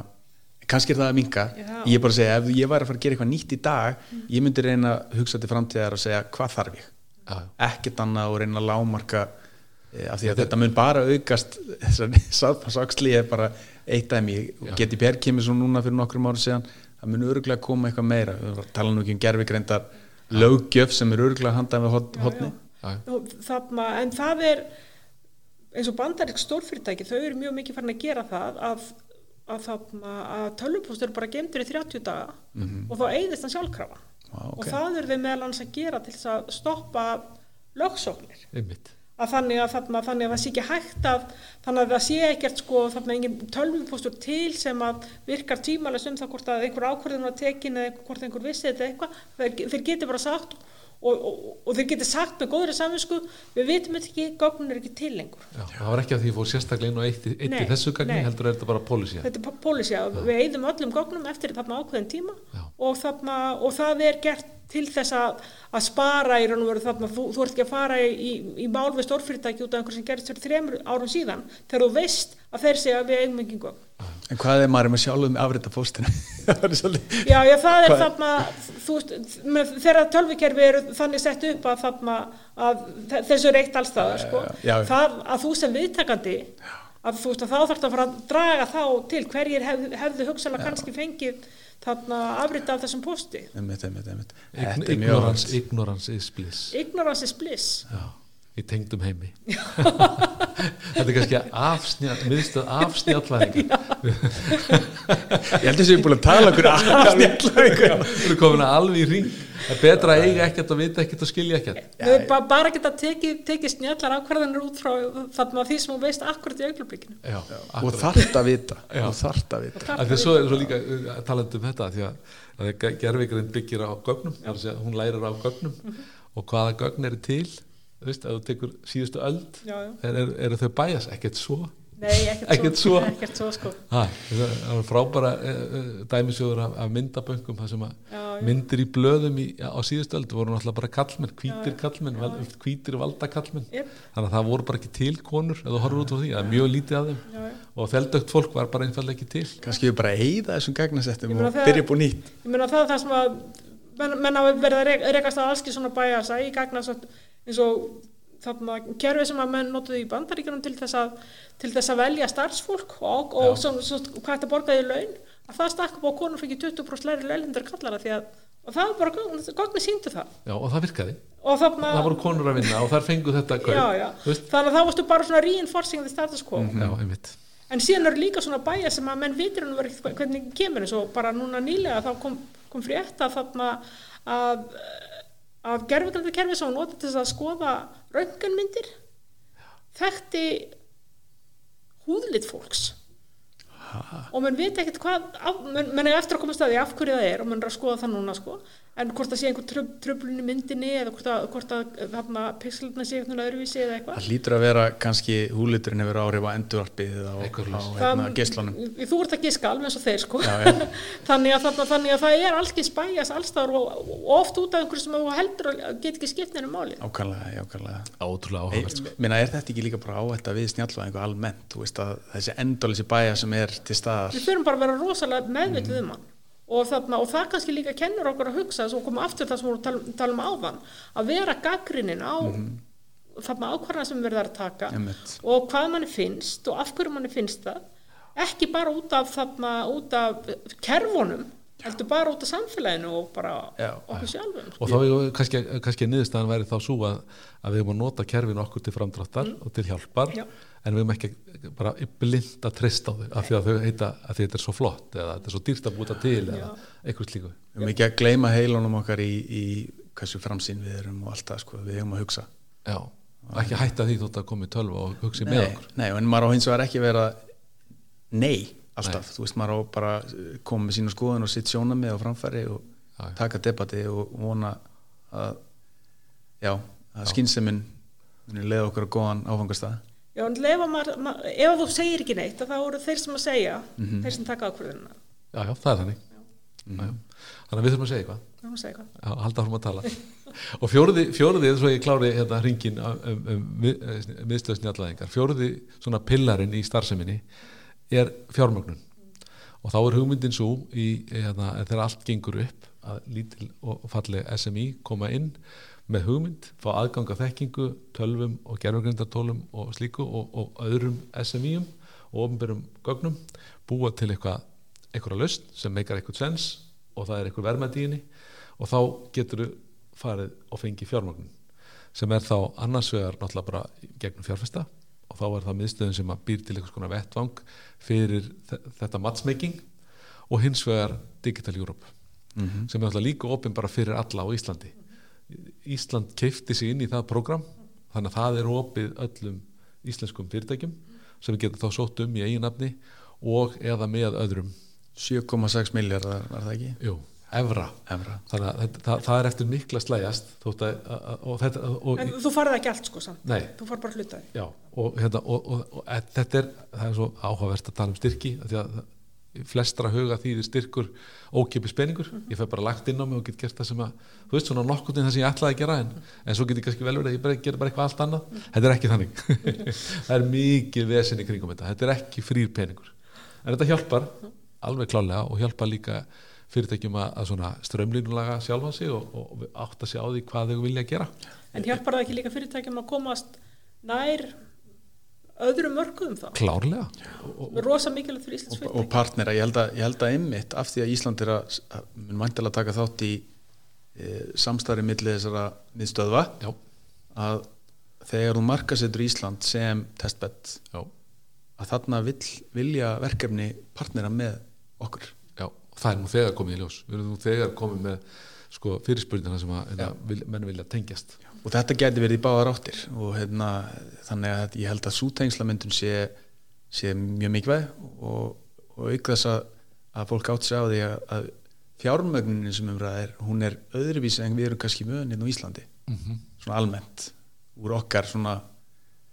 kannski er það að minka Já. ég er bara að segja, ef ég væri að fara að gera eitthvað nýtt í dag, ég myndi reyna að hugsa til framtíðar og segja, hvað þarf ég? Já, ekkert annað og reyna að lámarka e, af því að þetta mun bara aukast þessar sáttpassauksli er bara eitt dæmi, Já. GDPR kemur svo núna fyrir nokkrum árum síðan, það mun örgulega koma eitthvað meira, við tala nú ekki um gerfigreindar löggjöf sem er örgulega handað við Og þarna, en það er eins og bandarík stórfyrirtæki þau eru mjög mikið farin að gera það að, að, að tölvupóst eru bara gemdur í 30 daga og þá eyðist hann sjálfkrafa. Vá, ok. og það eru þau meðal hans að gera til þess að stoppa lögsóknir. Einmitt að þannig að, þarna, þannig að það sé ekki hægt að þannig að það sé ekkert sko þarna engin tölvupóstur til sem að virkar tímalega um það hvort að einhver ákvörðun var tekin eða hvort einhver vissi þetta eitthvað. Þeir, þeir geti bara sagt og, og, og þeir geti sagt með góðri samvinsku við vitum þetta ekki, gögnun er ekki til lengur. Já, það var ekki að því fór sérstaklega inn og eitt, eitt í Nei, þessu gagni, nei. heldur er þetta bara pólisía þetta er pólisí að við eigðum öllum gögnum eftir þarna ákveðin tíma og, þarna, og það er gert til þess að, að spara í raun og veru þarna, þú, þú ert ekki að fara í, í, í mál við stórfyrirtæki út af einhver sem gerist fyrir þremur árum síðan þegar þú veist að þeir segja að við eigum ekki gögn. En hvað er maður með sjálfum afrita það svolítið Já, já, það er þarna, þú veist, þegar tölvikerfi eru þannig sett upp að þarna, að þe- þessu er eitt allstaðar, sko. já, já. Það að þú sem viðtakandi, að þú veist að þá þarf að fara að draga þá til hverjir hef, hefðu hugsalega kannski fengið þarna afrita af þessum posti. einmitt, einmitt, einmitt. Mjög ignorance, áhugavert. ignorance is bliss Ignorance is bliss. já, í tengdum heimi. Þetta er kannski afsnjall miðstöð afsnjallvæðinga ég held að þessi er búin að tala okkur aðsnjallæðingu við erum komin að alveg í ring það er betra að eiga ekkert og vita ekkert og skilja ekkert. Við erum bara, bara geta tekið, tekið snjallar ákvarðanir út frá þarna því sem þú veist akkurat í augnablikinu. já, og þarft að vita Já. og þarft að vita. Af því að svo er svo líka uh, talandi um þetta því að, að gerfigrind byggir á gögnum að hún lærir á gögnum og hvaða gögn eru til þú veist, ef þú tekur síðustu öld Já, já. eru er, eru þau bæjas, ekkert svo Nei, ekkert, svo. svo. Ekkert svo, sko. ha, það er frábæra uh, dæmisjóður af, af myndaböngum það sem að Já, myndir í blöðum í, á síðustöld voru náttúrulega bara kallmenn, hvítir kallmenn val, hvítir valda kallmenn Jep. þannig að það voru bara ekki til konur eða þú horfur út frá því, það er mjög lítið af þeim Já, já. og þeldögt fólk var bara einfallega ekki til kannski við bara eyða þessum meina og byrja á nýtt Ég meina það er það sem að menn, menn hafa verið að rek- rekast á allski eins og þarna kerfi sem að menn notuðu í bandaríkjunum til þess að, til þess að velja starfsfólk og, og svo, svo, hvað þetta borgaði laun að það stakk upp á að konur fyrir 20% læri launendur kallara því að og það var bara, gogni síndu það. Já, og það virkaði, og þarna, það voru konur að vinna og þar fengu þetta já, já. Þannig að það varstu bara svona reinforcing the status quo. Já, einmitt. En síðan eru líka svona bæja sem að menn verið hvernig kemur eins og bara núna nýlega þá kom, kom frétta þarna að, að gerfugrændakerfi sem var notað til að skoða rönganmyndir þekkti húðlit fólks og menn veit ekkert hvað af, menn, menn er eftir að koma staði af hverju það er og menn er að skoða það núna sko. En hvort það sé einhver tröf, tröflun í myndinni eða hvort að, hvort að þarna pixelna sé einhvern öðruvísi eða eitthvað. Það hlýtur að vera kannski húliturinn hefur áhrif á endurvarpið á, á hérna, geislunum. Það- þú ert að giska alveg eins og þeir sko. Já, já. þannig, að, þarna- þannig að það er allskyns bæjas allstaðar og, og oft út af einhverju sem þú heldur að get ekki skipt nefnum máli. Ákvæmlega, ákvæmlega ótrúlega sko. minna, er þetta ekki líka bara áhætt að við snjallvæðingu almennt, þú veist að þessi endalisi bæja sem er til staðar. Við þurfum bara að vera rosalega meðvitið um hann. Og, þarna, og það kannski líka kennur okkur að hugsa svo komum aftur það sem við að tala, um áðan að vera gaggrinin á þarna ákvarðan sem við verðum að taka Einmitt. og hvað manni finnst og af hverju manni finnst það. Ekki bara út af þarna út af kerfunum heldur bara út af samfélaginu og bara Já. okkur sjálfum. Og þá er kannski, kannski niðurstaðan væri þá svo að, að við erum að nota kerfin okkur til framdráttar og til hjálpar. Já. En við erum ekki bara blind að treysta á þau af því að þau heita að því þetta er svo flott eða þetta er svo dýrt að búta til eða eitthvað slíku. Við erum ekki að gleyma heilunum okkar í, í hversu framsýn við erum og allt það sko, við erum að hugsa. Já, ekki hætta því þótt að komi tölva og hugsi með nei, okkur. nei, en maður á hins vegar ekki vera nei, alltaf, þú veist maður á bara eh, koma með sína skoðun og sitt sjónamið á framfæri og Já, já. taka debati og vona að já, að skynnseminn muni leiða okkur að góðan áfangastað Já, en maður, maður, ef þú segir ekki neitt að það voru þeir sem að segja þeir sem taka ákvörðunina. Já, já, það er þannig. Já. Já. Þannig að við þurfum að segja eitthvað. Það má segja hvað Já, halda áfram að tala. Og fjóruði, fjóruði svo ég klári hérna hringin um, um, um miðstöðsnjallæðingar fjóruði svona pillarinn í starfseminni er fjármögnun. Og þá er hugmyndin svo í, hérna, að þegar allt gengur upp að lítil og falleg SMI koma inn með hugmynd, fá aðgang að þekkingu tölvum og gerfugrindartólum og slíku og, og öðrum SMI-um og ofnbyrjum gögnum búa til eitthvað eitthvað lausn sem meikar eitthvað sens og það er eitthvað henni og þá getur þú farið og fengið fjármögnun sem er þá annars vegar náttúrulega bara gegnum fjárfesta og þá er það miðstöðun sem að býr til einhvers konar vettvang fyrir þe- þetta matchmaking og hins vegar Digital Europe sem er náttúrulega líka opinn bara fyrir alla á Íslandi Ísland keifti sig inn í það program þannig að það er opið öllum íslenskum fyrirtækjum sem við getum þá sótt um í eiginnafni og eða með öðrum 7,6 miljardar var það ekki? jú, evra Evra. þannig að þetta, það, það er eftir mikla slæjast þótt að, og þetta og, En þú farið ekki allt sko samt Nei. þú farið bara hlutaði já, og, hérna, og, og, og, og þetta er það er svo áhugavert að tala um styrki af því að flestra huga þýðir styrkur ókipis peningur, ég fæ bara lagt inn á mig og get gert það sem að, þú veist svona nokkurnið það sem ég ætlaði að gera en, en svo get ég kannski vel verið að ég bara, gera bara eitthvað allt annað. Þetta er ekki þannig. Það er mikið vesen í kringum þetta. Þetta er ekki frýr peningur. En þetta hjálpar alveg klálega og hjálpar líka fyrirtækjum að, að svona strömlínulaga sjálfa sig og, og átta sig á því hvað þau vilja gera. En hjálpar það ekki líka fyrirtækjum að komast nær öðrum mörkuðum þá. Klárlega. Og, rosa mikilvægt fyrir Íslands og, og fyrirtæki. partnera, ég held að, ég held að einmitt af því að Ísland er að, að mun mæntilega taka þátt í e, samstarfi milli þessara miðstöðva já, að þegar þú markasetur Ísland sem testbed já, að þarna vill, vilja verkefni partnera með okkur. Já, það er nú þegar komið í ljós. Við erum nú þegar komið með sko, fyrirspurnina sem að, hérna, vil, menn vilja tengjast og þetta geti verið í báðar áttir. Og hérna, þannig að ég held að sútengslamyndun sé, sé mjög mikilvæg og, og auk þess að, að fólk átt sig á því að, að fjármögnunin sem umræða er hún er öðruvísi en við erum kannski möðuninn á Íslandi. Mm svona almennt. Úr okkar svona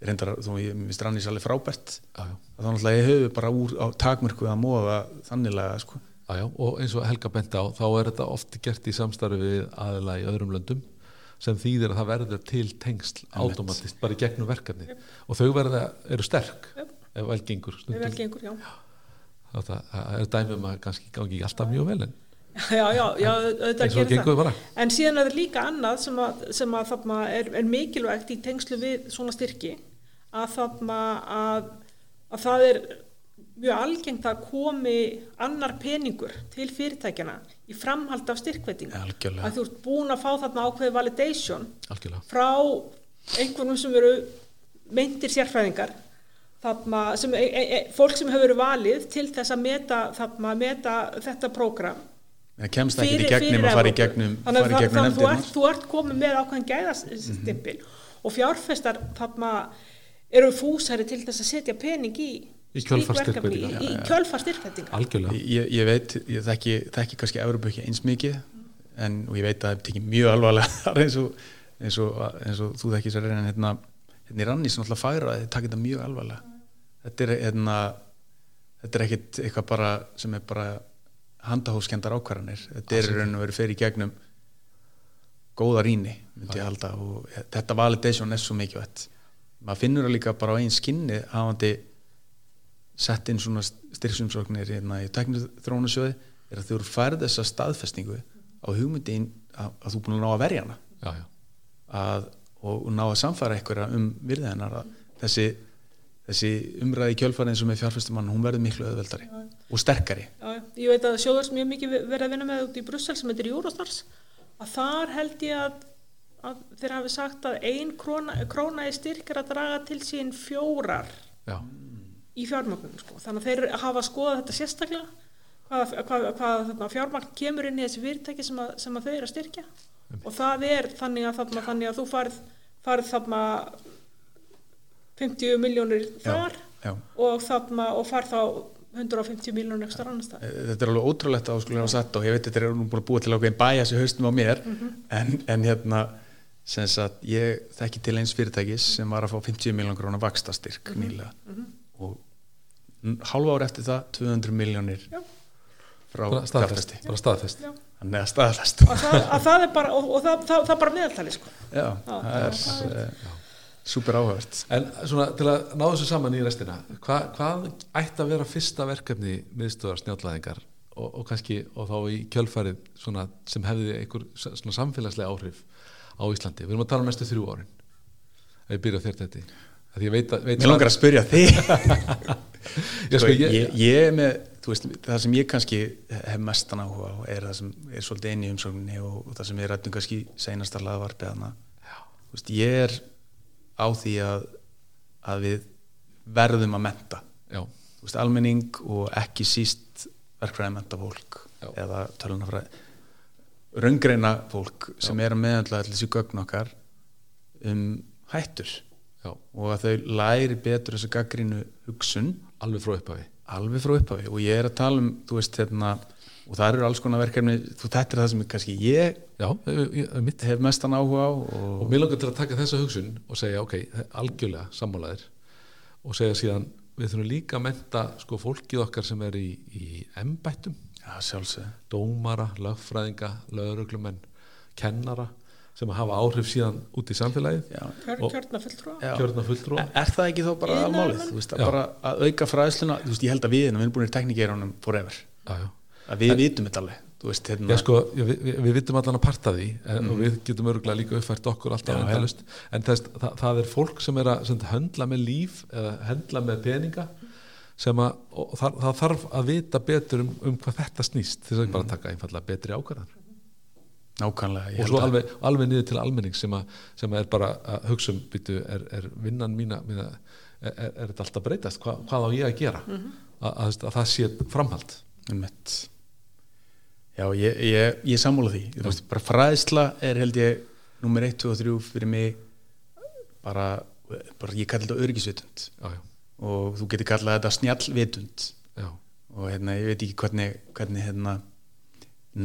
reyndar þó ég minnst rannís alveg frábært. Já, að þá náttúrulega ég höfu bara úr á takmörku að móða þanniglega sko. Já, og eins og Helga bent á þá er þetta oft gert í samstarfi við aðila í öðrum löndum sem þýðir að það verður til tengsl automatist bara í gegnum verkefni og þau verða, eru sterk gengur Ef vel stundum. gengur, já. þá það, það er dæmum að kannski gangi ekki alltaf mjög vel en Já, já, já, auðvitað gerir bara. En síðan er það líka annað sem að, sem að er, er mikilvægt í tengslu við svona styrki að að, að það er mjög algengt að komi annar peningur til fyrirtækjana í framhald af styrkveitinga. Að þú ert búin að fá þarna ákveði validation algjörlega, frá einhvernum sem eru meintir sérfræðingar þarna, sem, e, e, e, fólk sem hefur verið valið til þess að meta, þarna, meta þetta prógram það kemst ekki í gegnum að fara í gegnum þannig að gegnum þú, ert, þú ert komið með ákveðin gæðastimpil og fjárfestar þarna eru fúsari til þess að setja pening í Í slík kjölfar verkefni, styrkveitinga. í, í kjölfar styrkveitinga. Algjörlega. Ég, ég veit, ég þekki, þekki kannski Európa ekki eins mikið en og ég veit að það tekið mjög alvarlega eins og, eins og, eins og þú þekkir sér en hérna, hérna í ranni sem alltaf færa þið takir þetta mjög alvarlega. Þetta er hérna þetta er ekkit eitthvað bara sem er bara handahóskendar ákvarðanir. Þetta er í raun og verið fyrir gegnum góða rýni myndi ég halda og þetta validation er svo mikilvægt. Maður finnur það líka bara á einn skinni hafandi sett inn svona styrksumsóknir hérna í teknið þróunasjóði er að þú eru færð þessa staðfestingu á hugmyndin að, að þú er búin að ná að verja hana. Já, já, að, og, og ná að samfæra einhverja um virði hennar að þessi, þessi umræði kjölfæri eins og með fjárfæstumann hún verður miklu öðveldari og sterkari. Já, já. ég veit að sjóðars mjög mikið verið að vinna með út í Brussel sem heitir Eurostars að þar held ég að, að þeir hafi sagt að ein króna, króna er að draga til sín fjórar já, í fjármagnum sko. þannig að þeir hafa skoðað þetta sérstaklega hvað, hvað, hvað þarna, fjármagn kemur inn í þessi fyrirtæki sem að, sem að þau eru að styrkja. Og það er þannig að, þarna, þannig að þú farið, farið þarna 50 miljónir þar já. og þarna og farið þá 150 miljónir ekstra annars það þetta er alveg ótrúlegt að skulle hafa sett og ég veit þetta er nú búin að búa til ákveðin bæja sér haustum á mér en, en hérna ég þekki til eins fyrirtækis sem var að fá 50 miljón krónar vakstastyrk nýlega. Og hálfa ár eftir það 200 miljónir Já. frá bara staðfest, fjárfesti bara staðfest. Já. þannig að staðfest að það, að það er bara og, og það, það, það er bara meðaltali sko. já, það er uh, super áhugavert En svona til að ná þessu saman í restina hva, hvað ætti að vera fyrsta verkefni miðstöðar snjállaðingar og, og kannski og þá í kjölfarið svona, sem hefði einhver samfélagslega áhrif á Íslandi við erum að tala um næstu þrjú árin ég byrja á þér þetta að að, Mér langar að spyrja þig. Sko, sko, ég, ég- ég er með veist, það sem ég kannski hef mestan áhuga á er það sem er svolítið inn í umsókninni og, og það sem ég rættum kannski seinasta laðvarpið hana Þú veist, ég er á því að, að við verðum að menta já, veist, almenning og ekki síst verkfræði menta fólk Já. eða tölunafræði raungreina fólk sem er að meðandla allir þessi gögn okkar um hættur já, og að þau læri betur þessu gaggrínu hugsun. Alveg frá upphafi. Alveg frá upphafi. Og ég er að tala um þú veist hérna og það eru alls konar verkefni. Þú er það sem kannski ég já, ég- hef mestan áhuga á og og mér langar til að taka þessa hugsun og segja ok, algjörlega sammálaðir. Og segja síðan við þurfum líka að menta sko fólkið okkar sem er í, í embættum, já, dómara, lögfræðinga lögreglumenn, kennara sem hafa áhrif síðan út í samfélagið. Já. Kjör, Og- kjörna Er, það ekki þá bara þú veist að bara að auka fræðsluna þú veist ég held að við við erum búin í teknikerunum forever. Já, já. að við vitum þetta alveg þú veist hérna Já, sko, já, við, við, við vitum allan að parta því en, og við getum örgulega líka uppfært okkur alltaf en þess, það, það er fólk sem er að höndla með líf eða höndla með peninga sem að, það, það þarf að vita betur um, um hvað þetta snýst þess að bara taka einfallega betri ákvarðan nákvæmlega ég og svo alveg, alveg niður til almenning sem, að, sem er bara að hugsa um býtu, er, er vinnan mína, mína er, er, er þetta alltaf breytast, Hva, hvað á ég að gera? Að, að, að það sé framhald. Einmitt. Já, ég, ég, ég sammála því. Þú veist, bara fræðsla er held ég nummer 1, 2 og 3 fyrir mig bara, bara ég kalli þetta örgisvitund já, já, og þú getur kallað þetta snjallvitund. Já, og hérna, ég veit ekki hvernig, hvernig hérna,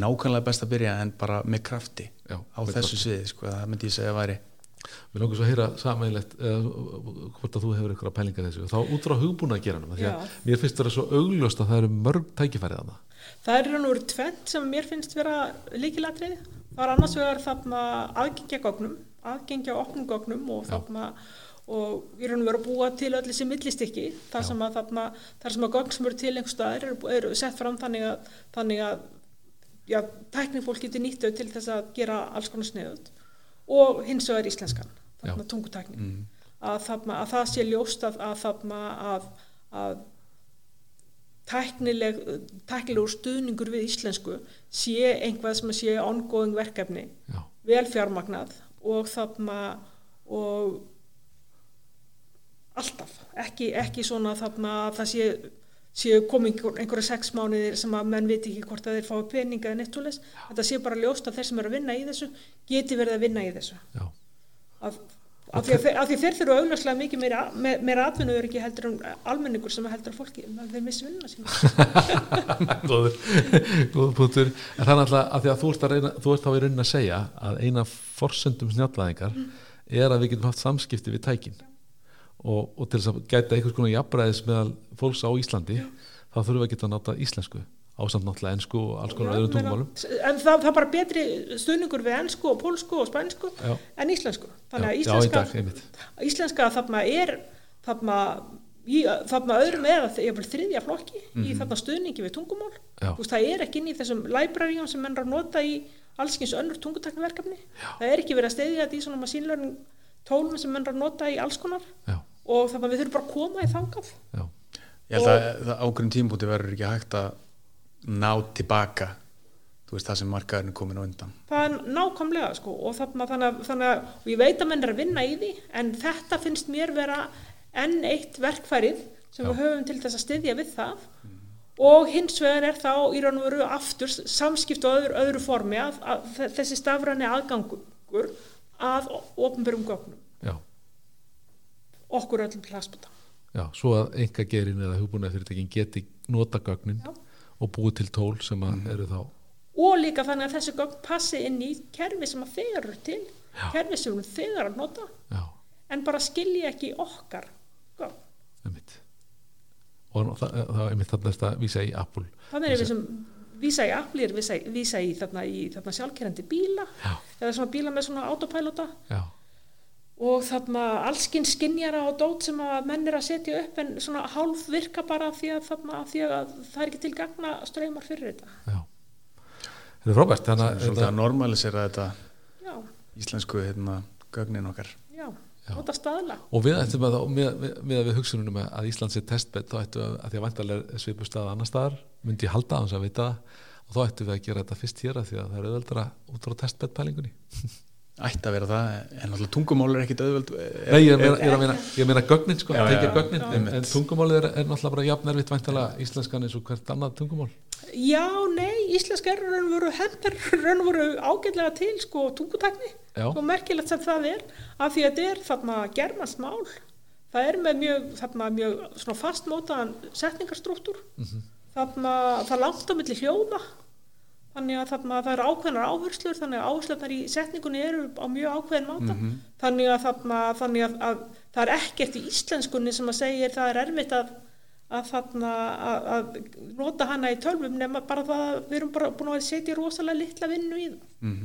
nákvæmlega best að byrja en bara með krafti já á með þessu sviði, sko, það myndi ég segja að væri Mér langar svo að heyra samæðilegt hvort að þú hefur eitthvað pælingar þessu. Þá út frá hugbúna að gera hana því að Já. mér finnst það svo augljóst að það eru mörg tækifærið hana Það er og veru tvent sem mér finnst vera líkilatrið. Það er annars vegar þarna aðgengja gögnum, aðgengja opnum gögnum og þarna og við erum verið að búa til öll þessi millistykki þar sem að þarna, þar sem að gögn sem eru til einhver staðar eru, eru sett fram þannig að, þannig að já, tæknifólk getur nýtt þau til þess að gera alls konar sniðut og hins vegar íslenskan, þarna tungutækni. Að, þarna, að það sé ljóst að, að þarna að, að tæknileg, tæknilegur stuðningur við íslensku sé einhvað sem sé ongoing verkefni. Já, vel fjármagnað og þarna og alltaf, ekki, ekki svona þarna að það sé, sé komið einhver, einhverja sex mánuðir sem að menn viti ekki hvort að þeir fái peninga eða neitt svoleiðis, þetta sé bara ljóst að þeir sem eru að vinna í þessu geti verið að vinna í þessu. Að, að, því, að, þeir- þurfa augljóslega mikið meira, me- meira atvinnuður ekki heldur en almenningur sem heldur fólki þeir missi sína. Góður, góður punktur. En það er alltaf að því að þú ert, að reyna, þú ert þá í raunin að segja að eina forsendum snjallvæðingar er að við getum haft samskipti við tækin og, og til þess að gæta einhvers konar jafnræðis meðal fólks á Íslandi þá þurfum við að geta náta íslensku ásamt náttúrulega ensku og alls konar öðrum tungumálum. en það, það er bara betri stuðningur við ennsku og pólsku og spænsku Já. en íslensku. Þannig að já, já, íslenska, dag, íslenska þarna er þarna, í, þarna öðrum eða þriðja flokki í þarna stuðningi við tungumál. Mhm. Já. Veist, það er ekki inn í þessum libraríum sem menn er að nota í allskins önnur tungutaknaverkefni það er ekki verið að steyðja þetta í svona masínlörning tólum sem menn er að nota í alls konar. Já, og þannig að við þurfum bara að koma í þangað. Já, Ég held að það ákveðin tímpúti verður ekki hægt að ná tilbaka þú veist það sem markaðurinn er komin á undan. Það er nákvæmlega sko og þannig, að, þannig að og ég veit að menn er að vinna í því en þetta finnst mér vera enn eitt verkfærið sem við höfum til þess að styðja við það. Og hins vegar er þá í raun og veru aftur samskipt á öðru, öðru formi að, að þessi stafræni aðgangur að ofnbörum gögnum. Já, okkur öllum til hagsbúta já svo að enga gerin eða hugbúnaði fyrirtækin geti nota gögnin Já. og búið til tól sem að eru þá og líka þannig að þessi gögn passi inn í kerfi sem að þegar eru til Já. kerfi sem við þegar að nota já, en bara skilji ekki okkar gögn. Einmitt. Og það, er einmitt þarna eftir að vísa í Apple. Þannig er við sem vísa í applir, vísa, vísa í þarna, í þarna sjálfkerrandi bíla Já. eða svona bíla með svona autopilota. Já, og þarna allskinn skinjara og dót sem að menn er að setja upp en svona hálf virka bara af því að, þarna, af því að það er ekki til gagna ströymar fyrir þetta. já. Þetta er frábært þannig að Svolítið að normalisera þetta Já, íslensku hérna, gögnin okkar. Já, nota staðla. og við ættum að, með, með, með að við hugsunum að, að Ísland sé testbett þá ættum við að, að því að vantarlega svipu stað annar staðar myndi ég halda hans að vita það. Og þá ættum við að gera þetta fyrst hér að því að það er auðveldra út frá testbett pælingunni ætti að vera það, en náttúrulega tungumál er ekkit auðvöld Nei, ég er meina, ég er meina, ég meina gögnin sko, Já, já, gögnin. já. en, en tungumálið er, er náttúrulega bara jafn erfitt væntalega íslenskan eins og hvert annað tungumál. Já, nei, íslenska er raun og veru hendur raun og veru ágætlega til sko tungutakni, svo merkilegt sem það er af því að þetta er þarna germans mál það er með mjög, þarna, mjög svona fastmótaðan setningarstrúttur þarna það langt á milli hljóða þannig að þarna, það eru ákveðnar áherslur þannig að áherslunar í setningunni eru á mjög ákveðin máta. Þannig að, þarna, þannig að, að það er ekkert í íslenskunni sem að segja það er erfitt að að, þarna, að, að nota hana í tölvum nema bara það að við erum bara búin að setja rosalega litla vinnu í það.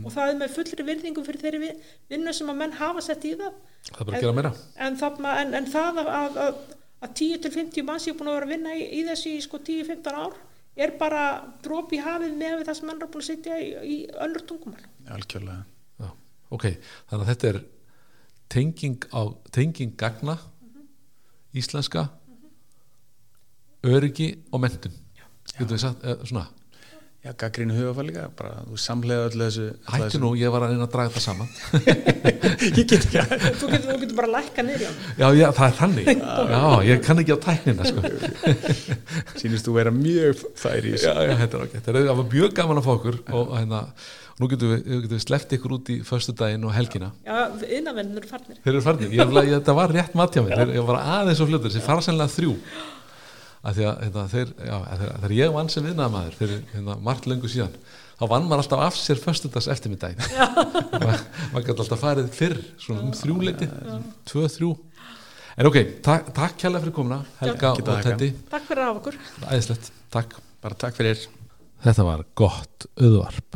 Og það er með fullri virðingu fyrir þeirri vi- vinnu sem að menn hafa sett í það. Það er bara að gera meira. en, þarna, en, en það að, að, að, að 10-50 manns ég búin að vera að vinna í, í þessu í sko 10-15 ár er bara dróp í hafið með það sem menn er búin að setja í, í önnur tungumál. Algjörlega. Já, ok, þannig að þetta er tenging á tenging gagna íslenska öryggi og mentun getur við sagt, eða, svona já, gaggrínu hugafall líka, bara þú samlega öllu þessu öllu hættu þessu- nú, ég var að reyna að draga þetta saman. Ég get ekki að þú getur, þú getur bara lækka niður já, já, það er þannig. Já, ég kann ekki á tæknina sko. sínist þú vera mjög færi í já, þessu. Já, þetta er ok, þetta er það var mjög gaman að fá okkur og hérna, nú getum við, getum við sleppt ykkur út í föstu daginn og helgina. Já, innanvennir eru farnir. Þeir eru farnir, ég, ég, þetta var rétt mér. Þeir, ég var aðeins og fljótur, þeir fara sennilega þrjú Hérna, að þegar ég vann sem viðnað maður fyrir hérna, margt lengur síðan þá vann maður alltaf af sér förstundas eftir mig dæg maður gæti alltaf farið fyrr svona um þrjúleiti, tvö, þrjú. En ok, tak, takk kjælega fyrir komuna Helga og Tetti Takk fyrir af okkur. Æðislegt, takk. Bara takk fyrir. Þetta var gott auðvarp.